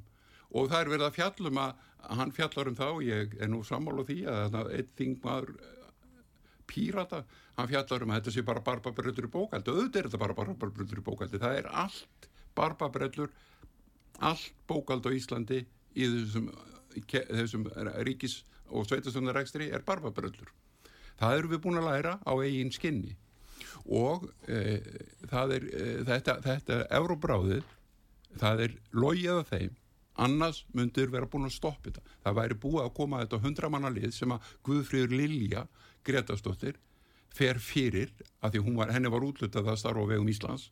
og það er verið að fjallum að hann fjallar um þá, ég er nú sammála því að einn þingmaður pírata, hann fjallar um að þetta sé bara barbabröður í bókaldi, auðvitað er þetta bara barbabröður í bókaldi, það er allt barbabrellur allt bókald á Íslandi í þessum, þessum ríkis og sveitastundarekstri er barbabrellur. Það eru við búin að læra á eigin skinni. Og e, er e, þetta, þetta Euróbráðið það er logið af þeim. Annars myndur vera búin að stoppa þetta. Það væri búið að koma þetta hundramanna lið sem að Guðfríður Lilja Gretastóttir fer fyrir að því var, henni var útlutað að starfa á vegum Íslands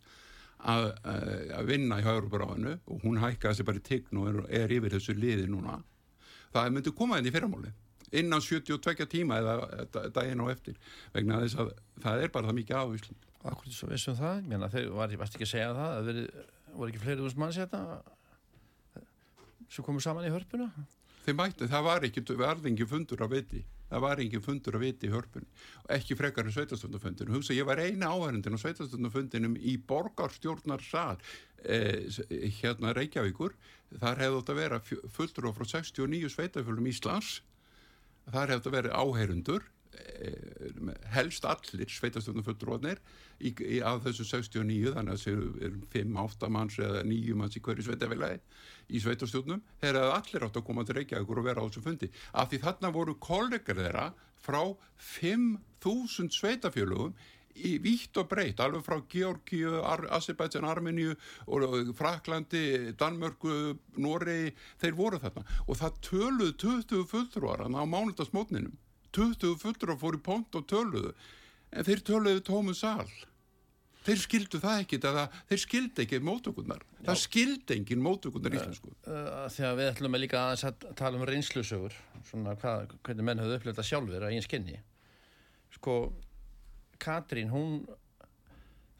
að, að vinna í Hauðurbráðinu og hún hækkaði sér bara í tign og er, er yfir þessu liði núna. Það myndi koma inn í fyrramáli innan 72 tíma eða daginn á eftir vegna þess að það er bara það mikið ávíslu Akkur svo vissum það, Mjörna, þeir var ekki að segja það að veri, voru ekki fleiri úr manns hérna sem komu saman í hörpuna? Þeir mætti, það var ekki, verði ekki fundur að viti það var engin fundur að viti í hörpunni. Og ekki frekar en sveitastöndufundinu hugsa ég var eina áhærundin á sveitastöndufundinum í borgarstjórnarsal eh, hérna Reykjavíkur. Þar hefði þetta verið fulltur frá 69 sveitafjölum Íslands. Þar hefði þetta verið áhærundur helst allir sveitastöndufundurotnir af þessu 69 þannig að það er 5-8 manns eða 9 manns í hverju sveitafélagi í sveitarstjórnum þeir hefði allir átt að koma til Reykjavíkur og vera á þessu fundi. Af því þarna voru kollegar þeirra frá 5.000 sveitafjölugum í vítt og breytt, alveg frá Georgíu, Azerbaijan, Armeníu og Fraklandi, Danmörku Noregi, þeir voru þarna. Og það töluðu 20 fulltrúar á mánundasmótninum 20 fulltrúar fór í pont og töluðu. En þeir töluðu tómu sál þeir skildu það ekki þeir skildu ekki mótökurnar það skildu engin mótökurnar íslensku. uh, Þegar við ætlum að líka aðeins að tala um reynslusögur svona hvað, hvernig menn höfðu upplöfða sjálfur að einn skinni. Sko Katrín hún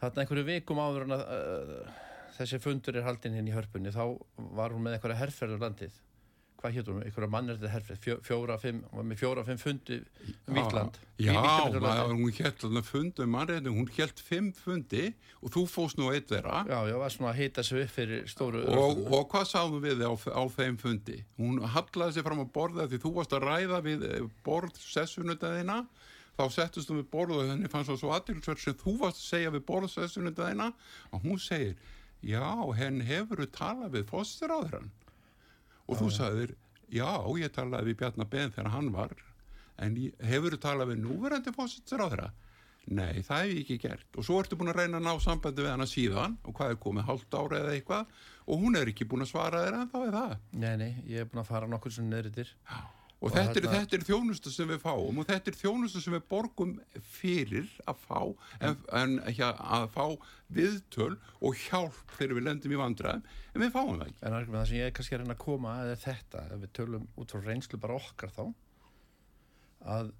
þarna einhverju vikum áður að uh, þessi fundur er haldinn hinn í hörpunni þá var hún með einhverja herrferður landið hvað héttum við, einhverja mannverðið herfrið fjóra, fimm, með fjóra, fimm fundi um Víkland Já, maður, hún held alveg fundi um mannverðið hún held fimm fundi og þú fóst nú eitt þeirra. Já, já, var svona að hýta sig upp fyrir stóru Og, og hvað sáðu við á, á þeim fundi? Hún hallaði sig fram á borða því þú varst að ræða við eh, borðsessunutaðina þá settust þú við borðu og henni fannst það svo aðtilsverð sem þú varst að segja við borðsessunutaðina og hún segir Já, henn hefur talað við fóstur og þú sagðir, já, ég talaði við Bjarnar Ben þegar hann var en hefur þú talað við núverandi fósittur á þeirra? Nei, það hef ég ekki gert. Og svo ertu búin að reyna að ná sambandi við hana síðan og hvað er komið, hálft ára eða eitthvað og hún er ekki búin að svara þeirra en þá er það. Nei, nei, ég er búin að fara nokkur sem neyritir Já og, og þetta, er, þetta er þjónustu sem við fáum og þetta er þjónustu sem við borgum fyrir að fá en, en ja, að fá viðtöl og hjálp þegar við lendum í vandraðum en við fáum það ekki. En það sem ég er kannski að reyna að koma er þetta, ef við tölum út frá reynslu bara okkar þá að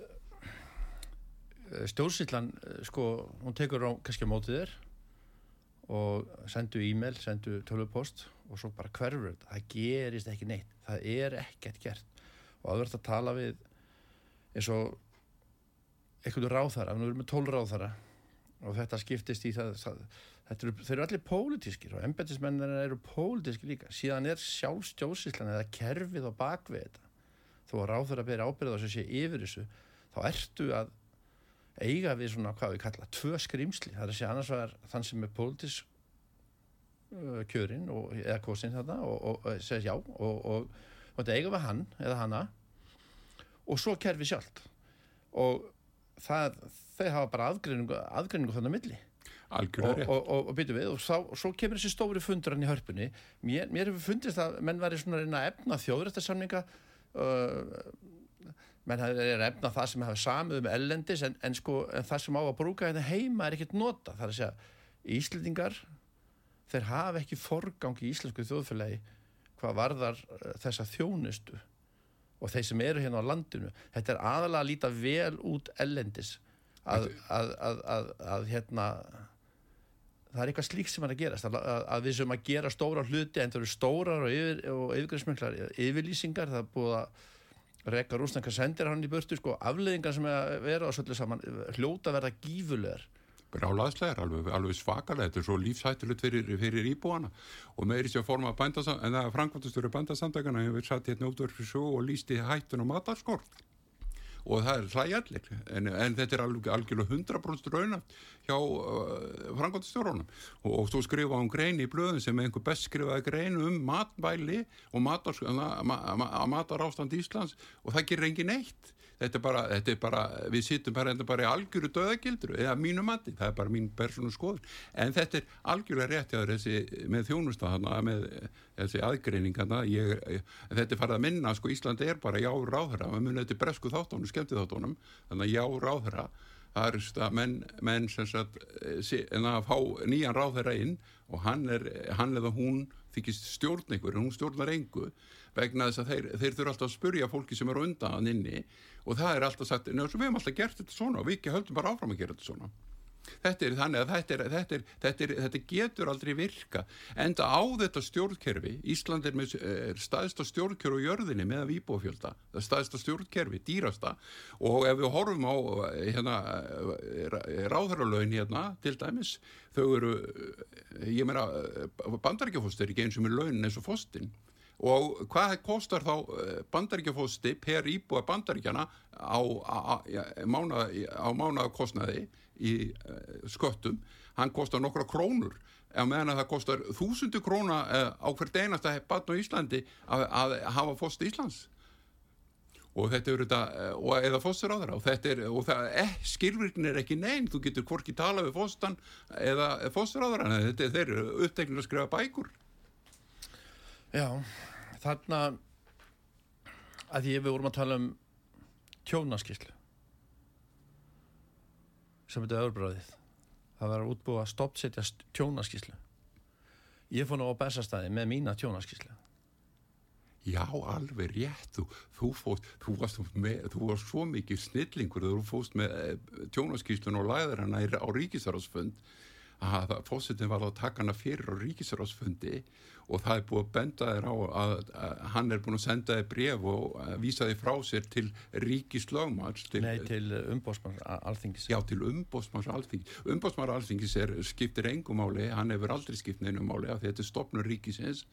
eh, stjórnsýtlan eh, sko, hún tekur á kannski á mótið þér og sendu e-mail, sendu tölvupost og svo bara hverfur þetta, það gerist ekki neitt. Það er ekkert gert. Og að verða að tala við eins og einhvern ráðhara, við erum með tól ráðhara og þetta skiptist í það, það eru, þeir eru allir pólitískir og embetismennir eru pólitískir líka. Síðan er sjálfstjóðsíslan eða kerfið á bakvið þetta. Þó að ráðhara beri ábyrða og sé yfir þessu þá ertu að eiga við svona, hvað við kalla, tvö skrimsli það er að segja annars var þann sem er pólitísk uh, kjörin og, eða kosin þetta og, og, og segja já og þetta eiga við hann eða hanna og svo kerfi sjálft. Og það, þeir hafa bara aðgreiningu, aðgreiningu þannig að milli. Og byrju við og þá, svo kemur þessi stóri fundur hann í hörpunni. Mér, mér hefur fundist að menn væri svona að efna þjóðrættarsamninga uh, menn er efna það sem hafa samið um ellendis en, en sko en það sem á að brúka hérna heima er ekkert nota það er að segja Íslendingar þeir hafa ekki forgang í íslensku þjóðfélagi hvað varðar uh, þessa þjónustu og þeir sem eru hérna á landinu. Þetta er aðalega að líta vel út ellendis að, að, að, að hérna það er eitthvað slíkt sem er að gerast að við sem að gera stóra hluti en það eru stórar og, yfir, og yfirgrænsmenglar yfirlýsingar, það er búið að Rekka Rúsnanka sendir hann í burtu sko, afleðingar sem er að vera og svolítið saman hljóta verða gífulegar Rálaðslegar, alveg, alveg svakalega. Þetta er svo lífsættilegt fyrir, fyrir íbúana. Og forma bændasamtakana en það er Frankværtastöru bændasamtakana hefur satt hérna út verið fyrir svo og lísti hættun og matarskort. Og það er hlægjallir en, en þetta er alveg, algjörlega 100% rauna hjá uh, frangvandastjórunum og, og þú skrifa um grein í blöðum sem einhver best skrifaði grein um matvæli og matar, ma, ma, matar ástand Íslands og það gerir engin eitt þetta er bara, þetta er bara við sittum bara, bara í algjöru döðagildur eða mínu mati, það er bara mín persónu skoður en þetta er algjörlega rétt jáður með þjónustahana með þessi aðgreiningana ég, þetta er farið að minna, sko Íslandi er bara já ráðhra, við munum þetta bresku þáttónu skemmti þáttónum, þannig að já ráðhra það er stað, menn, menn sagt, en að fá nýjan ráðhra inn og hann er hann eða hún þykist stjórn einhver hún stjórnar einhver vegna þess að þeir, þeir þurfa alltaf að spurja fólki sem eru undan inni og það er alltaf sagt, njá, við hefum alltaf gert þetta svona og við ekki höldum bara áfram að gera þetta svona. Þetta er þannig að þetta, er, þetta, er, þetta, er, þetta getur aldrei virka. Enda á þetta stjórnkerfi Ísland er, með, staðista stjórnkerfi á jörðinni með að výbófjölda staðista stjórnkerfi, dýrasta. Og ef við horfum á hérna, ráðhæralögin hérna til dæmis þau eru ég meina bandaríkjafóstur er ekki eins og með lögin eins og fóstinn og hvað kostar þá eh, bandaríkjafósti per íbúa bandaríkjana á, á, á mánaðakostnaði í uh, sköttum? Hann kostar nokkra krónur eða meðan að það kostar þúsundu króna uh, á hvert einasta batn á Íslandi að, að hafa fósti Íslands. Og þetta eru þetta og eða þeirra og þetta er og það eh, skilvirknin er ekki neinn þú getur hvorki tala við fóstan eða þeirra þetta er þeir uppteknir að skrifa bækur Já, þarna að því við vorum að tala um tjónaskíslu sem þetta er öðrbráðið það var að útbúa að stoppsetja tjónaskíslu ég fór nú á bestastæði með mína tjónaskíslu Já, alveg rétt. Þú, þú, fóst, þú, varst, með, þú varst svo mikið snillingur þú fóst með eh, tjónaskíslun og læður hana á ríkisarásfund að fósitin var að taka hana fyrir á ríkisarásfundi og það er búið að benda þér á að, að hann er búin að senda þér bref og vísa þér frá sér til ríkislögmars Nei, til umbósmanns alþingis. Já, til umbósmanns alþingis. Umbósmanns alþingis er, skiptir engum máli hann hefur aldrei skipt neinum máli af því þetta er stopnur ríkisins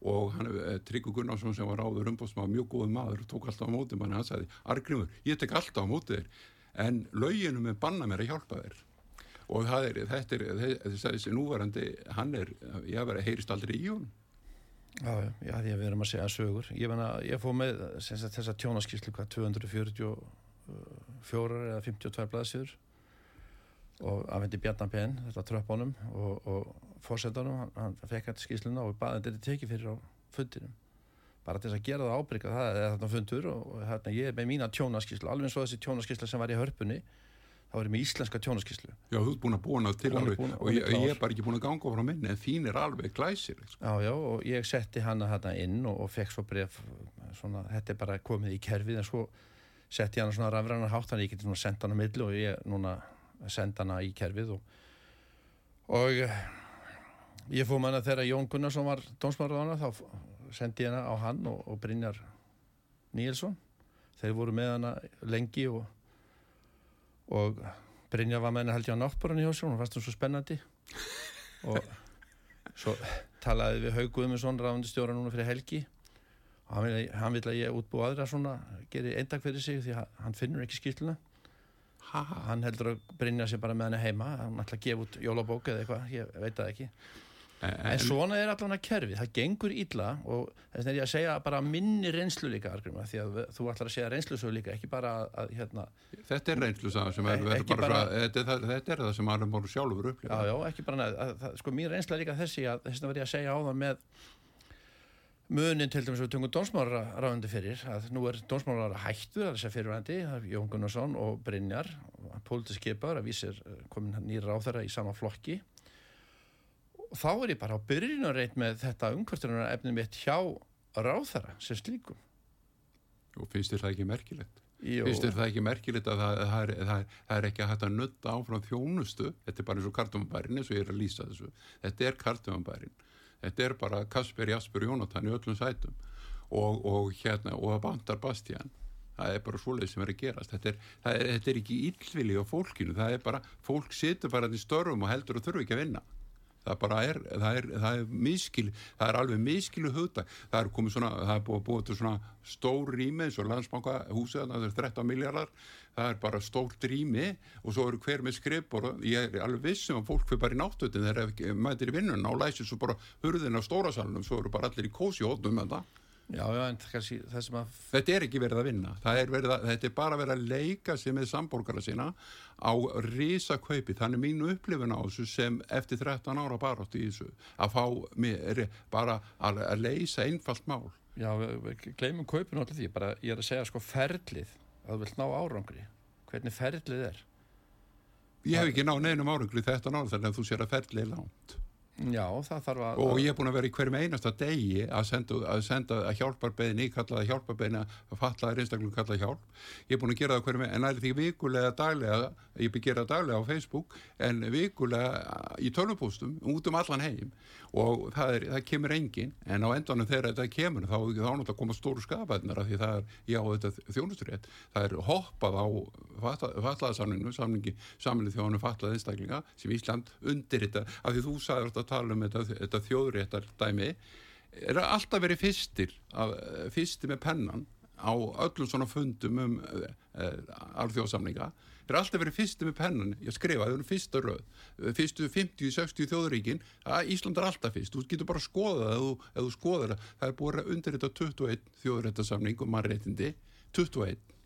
og hann hefur, eh, Tryggur Gunnarsson sem var áður umbósmann mjög góð maður, tók alltaf á mótið mann hann sagði, Argrimur, ég tek alltaf á mótið þér en löginum er banna mér að hjálpa þér og það er, þetta er þessi núvarandi, hann er ég verði að heyrist aldrei í hún Já, já, því að við erum að segja sögur. Ég, menna, ég fóð með þessa tjónaskíslu hvað 244 eða 52 blaðsjör og afhendi Bjarnar Penn þetta tröppunum og, og fórsendanum, hann, hann fekk þetta skísluna og baði þetta tekið fyrir á fundinum. Bara til þess að gera það ábyrga það er þarna fundur og hérna ég er með mína tjónaskíslu alveg eins og þessi tjónaskísla sem var í hörpunni þá er ég með íslenska tjónaskíslu Já, þú ert búin að búa það til alveg og ég, ég er bara ekki búin að ganga frá minni en þín er alveg glæsir sko. Já, já, og ég setti hana hana inn og, og fekk svo bref svona, þetta er bara komið í kerfið en svo setti hana svona rafræðan hátt þannig að ég geti svona sendt hana millu og ég núna send hana í kerfið og, og ég fóð manna þegar Jón Gunnarsson var hana þá sendi ég hana á hann og, og Brynjar Níelsson. Þeir voru með hana lengi og og Brynja var með henni held ég á náttbúrunni hjá sér hún fannst hún svo spennandi. Og svo talaði við Haug Guðmundsson ráðundistjóra núna fyrir helgi. Og hann vil, hann vil að ég útbú aðra svona, geri eindag fyrir sig því hann finnur ekki skýrluna hann heldur að Brynja sér bara með henni heima. Hann ætla að gefa út jólabók eða eitthvað, ég veit það ekki En, en svona er allavega kerfið, það gengur illa og þess vegna er ég að segja bara minni reynslu líka, Argrima, því að þú ætlar að segja reynslu svo líka, ekki bara að hérna, Þetta er reynslu sem er, bara, bara, þetta, þetta er það sem er bara sjálfur upplifa. Já, já, ekki bara neð, sko mín reynsla er líka þessi að þess vegna verð ég að segja á það með munin til dæmis við tungum dónsmálaráðandi fyrir að nú er dónsmálaráða hættu þess að fyrirvændi, Jón Gunnarsson og Brynjar, pólitískipar að vísir eh, komin nýra ráþara í sama flokki og þá er ég bara á byrjunarreit með þetta umkvörtunar efnum mitt hjá ráþara sem slíkum. Og finnst þér það ekki merkilegt? Jó. finnst þér það ekki merkilegt að það, það, það, er, það er ekki að hægt að nutta áfram þjónustu? Þetta er bara eins og kartumabærin eins og ég er að lýsa þessu. Þetta er kartumabærin þetta er bara Kasper, Jasper, Jónatan í öllum sætum. Og, og hérna og það bandar Bastian. Það er bara svoleið sem er að gerast. Þetta er, er, þetta er ekki íllvili á fólkinu. Það er bara, fólk situr bara í störfum og heldur að þurfu ekki að vinna það bara er, það er, það er miskil, það er alveg miskilu hugdag, það er komið svona, það er búið, búið til svona stór rými eins og landsbanka húsið, það er 13 miljardar, það er bara stórt rými og svo eru hver með skripp og ég er alveg vissum að fólk fyrir bara í náttutin þegar mætir í vinnun á læsið svo bara hurðin á stórasalunum, svo eru bara allir í kósi hóttum með það Já, já, en kannski það sem að... Þetta er ekki verið að vinna. Er að, þetta er bara verið að leika sig með samborgara sína á risakaupi. Þannig mínu upplifin á þessu sem eftir 13 ára barátt í þessu að fá mér, bara að, að leysa einfalt mál. Já, gleymum kaupinu allir því. Bara, ég er að segja sko ferlið að þú vilt ná árangri. Hvernig ferlið er? Ég hef ekki náð neinum árangri 13 ára þannig að þú sér að ferlið er langt. Já, það þarf að... Og ég er búin að vera í hverjum einasta degi að senda, að senda að hjálparbeðni, kallaða hjálparbeðni að fallaði einstaklega kallaða hjálp. Ég er búin að gera það hverjum, en það er því vikulega daglega, ég byrð gera daglega á Facebook, en vikulega í tölvupústum út um allan heim og það, er, það kemur engin, en á endanum þegar þetta kemur þá er það að koma stóru skafæðnar af því það er, já þetta þjónusturrétt, það er hoppað á fallaðarsamlinu, samlingi samlið þjónu fallaði einstaklinga sem Ísland undir þetta, af því þú sagði að tala um þetta, þetta þjóðréttar dæmi er alltaf verið fyrstir af, fyrstir með pennan á öllum svona fundum um uh, uh, alþjóðsamlinga þeir er alltaf verið fyrstir með pennan ég skrifa, það er fyrsta röð fyrstu 50-60 þjóðuríkin Ísland er alltaf fyrst, þú getur bara að skoða það ef þú skoðar það, það er búið að undir þetta 21 þjóðréttarsamling og mannréttindi 21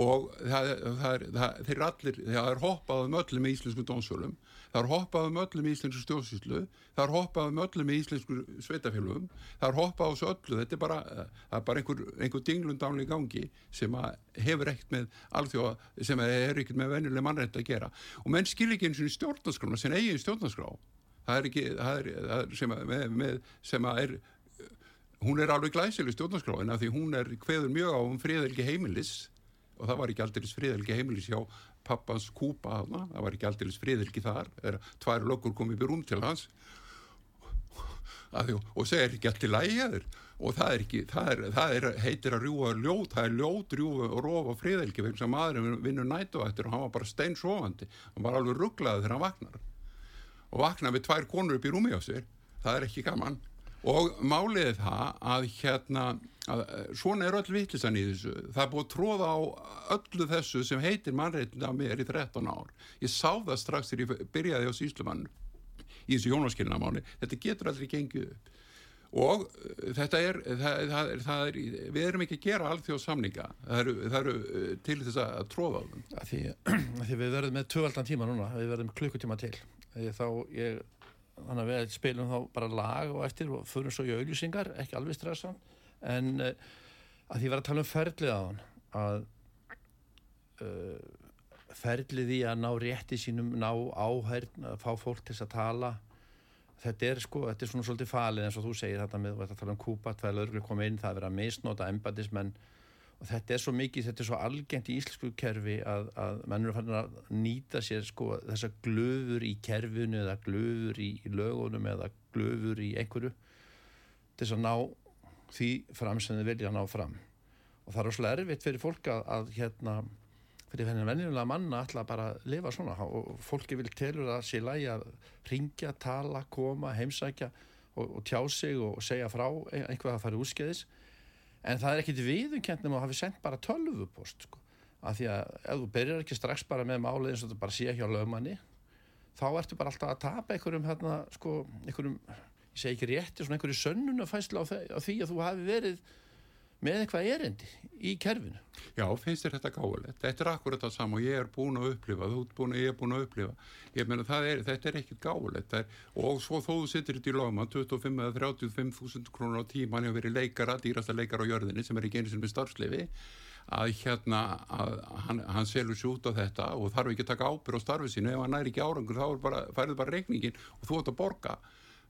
og það, það, það, þeir er allir, það er hoppað um öllum í íslensku dónsölum, það er hoppað um öllum í íslensku stjórnsýslu, það er hoppað um öllum í íslensku sveitafélugum, það er hoppað á þessu öllu, þetta er bara, er bara einhver, einhver dinglundánli gangi sem hefur ekkert með alþjóða, sem er ekkert með venjuleg mannrætt að gera. Og menn skil ekki eins og stjórnarskrána, sem eigin stjórnarskrá, það er ekki, það er, er sem, að, með, með, sem að er hún er alveg glæsileg stjórnarskráin af því hún er hveður mjög á um friðelgi heimilis og það var ekki aldrei friðelgi heimilis hjá pappans kúpa hana, það var ekki aldrei friðelgi þar, tvær löggur komið rúm til hans. Og, og segir ekki allt í lægjaður og það er ekki, það, er, það er, heitir að rjúa ljót, það er ljót, rjúa og rofa friðelgi vegna sem maðurinn vinnur nætuvættir og hann var bara steinsofandi, hann var alveg rugglaði þegar hann vaknar. Og vaknar við tvær konur upp í rúmi á sér, það er ekki gaman og máliði það að hérna að svona er öll vittlisann í þessu. Það er búið að tróða á öllu þessu sem heitir mannreitin af mér í 13 ár. Ég sá það strax þegar ég byrjaði á síslumann í þessu jónaskilnamáni þetta getur aldrei gengið upp. Og þetta er, það, það er, það er við erum ekki að gera alþjóð samninga það eru, eru til þess að tróða á þeim. Því, <clears throat> því við verðum með tvövaldan tíma núna. Við verðum klukkutíma til. Þá ég þannig að við spilum þá bara lag og eftir og fyrir svo í auðlýsingar, ekki alveg stressan en uh, að því var að tala um ferlið á hann að uh, ferlið í að ná rétti sínum, ná áhærn að fá fólk til að tala þetta er sko, þetta er svona svolítið falið eins og þú segir þetta með að tala um kúpa tveil öðru koma inn, það er verið að misnota embatismenn og þetta er svo mikið, þetta er svo algengt í íslensku kerfi að, að menn eru fannin að nýta sér sko þessa glöfur í kerfinu eða glöfur í, lögunum eða glöfur í einhverju til þess að ná því fram sem þið vilja ná fram. Og það er óslega erfitt fyrir fólk að, að hérna fyrir þennan vennilega manna alltaf bara að lifa svona. Og fólki vil telur að sé lægi að ringja, tala, koma, heimsækja og, og tjá sig og segja frá einhvað að fara útskeiðis en það er ekkit nema að hafi sendt bara tölvupost sko. af því að ef þú byrjar ekki strax bara með málið eins og þetta bara sé ekki á lögmanni þá ertu bara alltaf að tapa einhverjum hérna, sko, einhverjum ég segi ekki rétti, svona einhverju sönnunafæslu á, á því að þú hafi verið með eitthvað erindi í kerfinu. Já, finnst þér þetta gáðilegt? Þetta er akkurat það sama og ég er búin að upplifa, þú ert búin að ég er búin að upplifa. Ég meina, er, þetta er ekkit gáðilegt. Og svo þó þú sittir þetta í lagma, 25 eða 35 þúsund krónur á tíma, hann hefur verið leikara, dýrasta leikara á jörðinni sem er ekki einu sem er starfslifi, að hérna, að hann, hann selur sér út á þetta og þarf ekki að taka ábyrg á starfið sínu, ef hann næri ekki árangur þá færið bara reikningin og þú ætti að borga.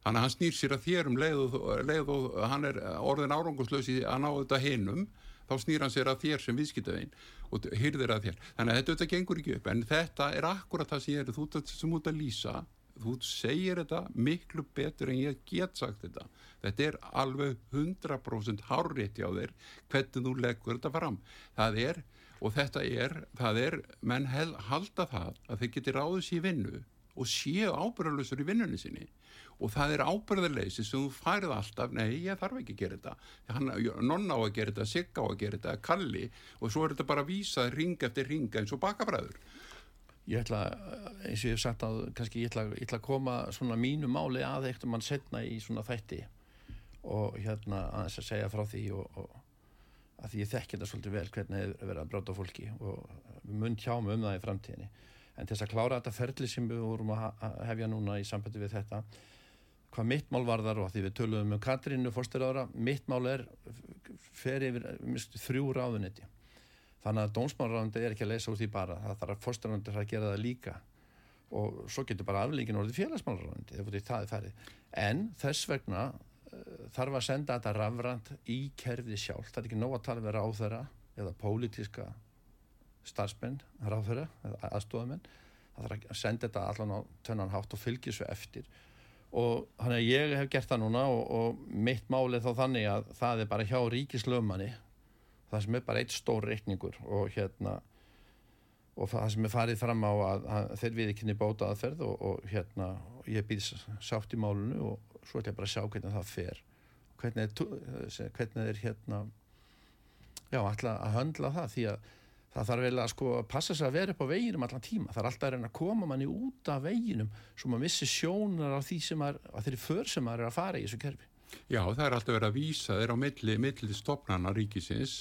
Þannig að hann snýr sér að þér um leið og, leið og hann er orðin áranguslösi að ná þetta hinnum þá snýr hann sér að þér sem viðskiptaðinn og hyrðir að þér. Þannig að þetta auðvitað gengur ekki upp en þetta er akkurat það sem ég er þú sem út að lýsa, þú segir þetta miklu betur en ég get sagt þetta. Þetta er alveg 100% hárétti á þér hvernig þú leggur þetta fram. Það er, og þetta er, það er menn hel, halda það að þeir geti ráðið sér vinnu og séu ábyrðalösur í vinnunni sinni. Og það er ábyrðarleysi sem þú færið alltaf, nei ég þarf ekki að gera þetta. Hann, nonna á að gera þetta, sigga á að gera þetta kalli og svo er þetta bara að vísa ring eftir ring eins og bakafræður Ég ætla, eins og ég hef sagt að kannski ég ætla, ég ætla að koma svona mínu máli að eitt um mann setna í svona þætti og hérna að þess að segja frá því og, og að því ég þekki þetta svolítið vel hvernig hefur verið að bráta fólki og mun hjá mig um það í framtíðinni en til þess að klára þetta ferli sem við vorum að hefja núna í sambandi við þetta hvað mitt mál var þar og því við töluðum um Katrínu fórstöðarára, mitt mál er fer yfir mist, þrjú ráðunetti þannig að dónsmálráðunetti er ekki að leysa úr því bara það þarf að fórstöðaráðunetti að gera það líka. Og svo getur bara aflíkin orðið færið en þess vegna uh, þarf að senda þetta rafrand í kerfið sjálf það er ekki nóg að tala vera á þeirra eða pólitíska starfsmenn ráðfæra, aðstofamenn það þarf að senda þetta allan á tönnan hátt og fylgja svo eftir. Og þannig að ég hef gert það núna og, og mitt málið þá þannig að það er bara hjá ríkislöfmanni það sem er bara eitt stór reikningur og hérna og það sem er farið fram á að, að þeir við ekki niður bóta aðferð og, og hérna og ég býð sátt í málunu og svo ætlum ég bara að sjá hvernig það fer. Hvernig er, hvernig er hérna já, ætla að höndla það því að það þarf vel að sko passa sig að vera upp á veginum allan tíma, það er alltaf að reyna að koma manni út af veginum svo maður missi sjónar á því sem að, að þeirri för sem maður er að fara í þessu kerfi. Já, það er alltaf verið að vísa þeir á milli, milli stopnarna ríkisins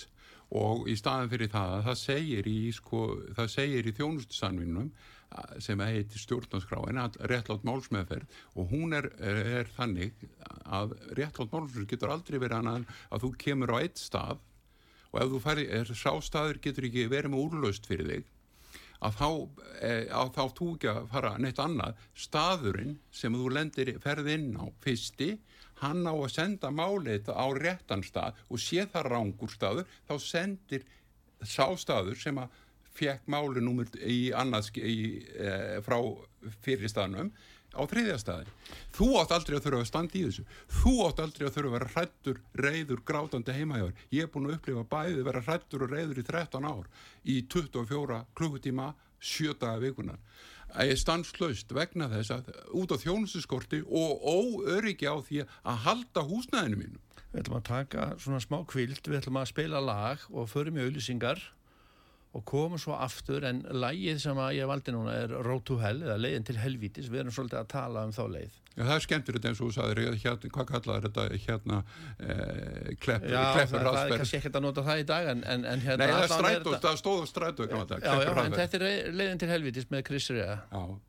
og í staðan fyrir það að það segir í, sko, það segir í þjónustusanvinum sem heitir stjórnarskráin að réttlátt málsmeðferð og hún er, er, er þannig að réttlátt málsmeðferð getur aldrei verið annað að þú kemur á eitt stað og ef þú færi, sástaður getur ekki verið með úrlaust fyrir þig að þá, e, að þá þú ekki að fara neitt annað, staðurinn sem þú lendir ferð inn á fyrsti, hann á að senda málið á réttan stað og sé það rángur staður, þá sendir sástaður sem að fekk málið númur í annars í, e, frá fyrirstaðnum á þriðja staði. Þú átt aldrei að þurfa að standa í þessu. Þú átt aldrei að þurfa að vera hrættur, reyður, grátandi heimajáður. Ég er búin að upplifa bæði vera hrættur og reyður í 13 ár í 24 klukkutíma, 7 daga vikunar. Ég er stanslöst vegna þess að út á þjónuseskorti og óöryggi á því að halda húsnæðinu mínu. Við ætlum að taka svona smá kvild, við ætlum að spila lag og förum í auðlýsingar og komum svo aftur en lægið sem að ég valdi núna er Road to Hell eða leiðin til helvítis, við erum svolítið að tala um þá leið. Já það er skemmtir þetta eins og þú sagðir hérna, hvað kallaður þetta hérna eh, kleppur, Já, kleppur það, það er kannski ekkert að nota það í dag en, en, en hérna Nei það er strætó, það stóð strætó Já, já, en þetta er leiðin til helvítis með Chris Rea. Já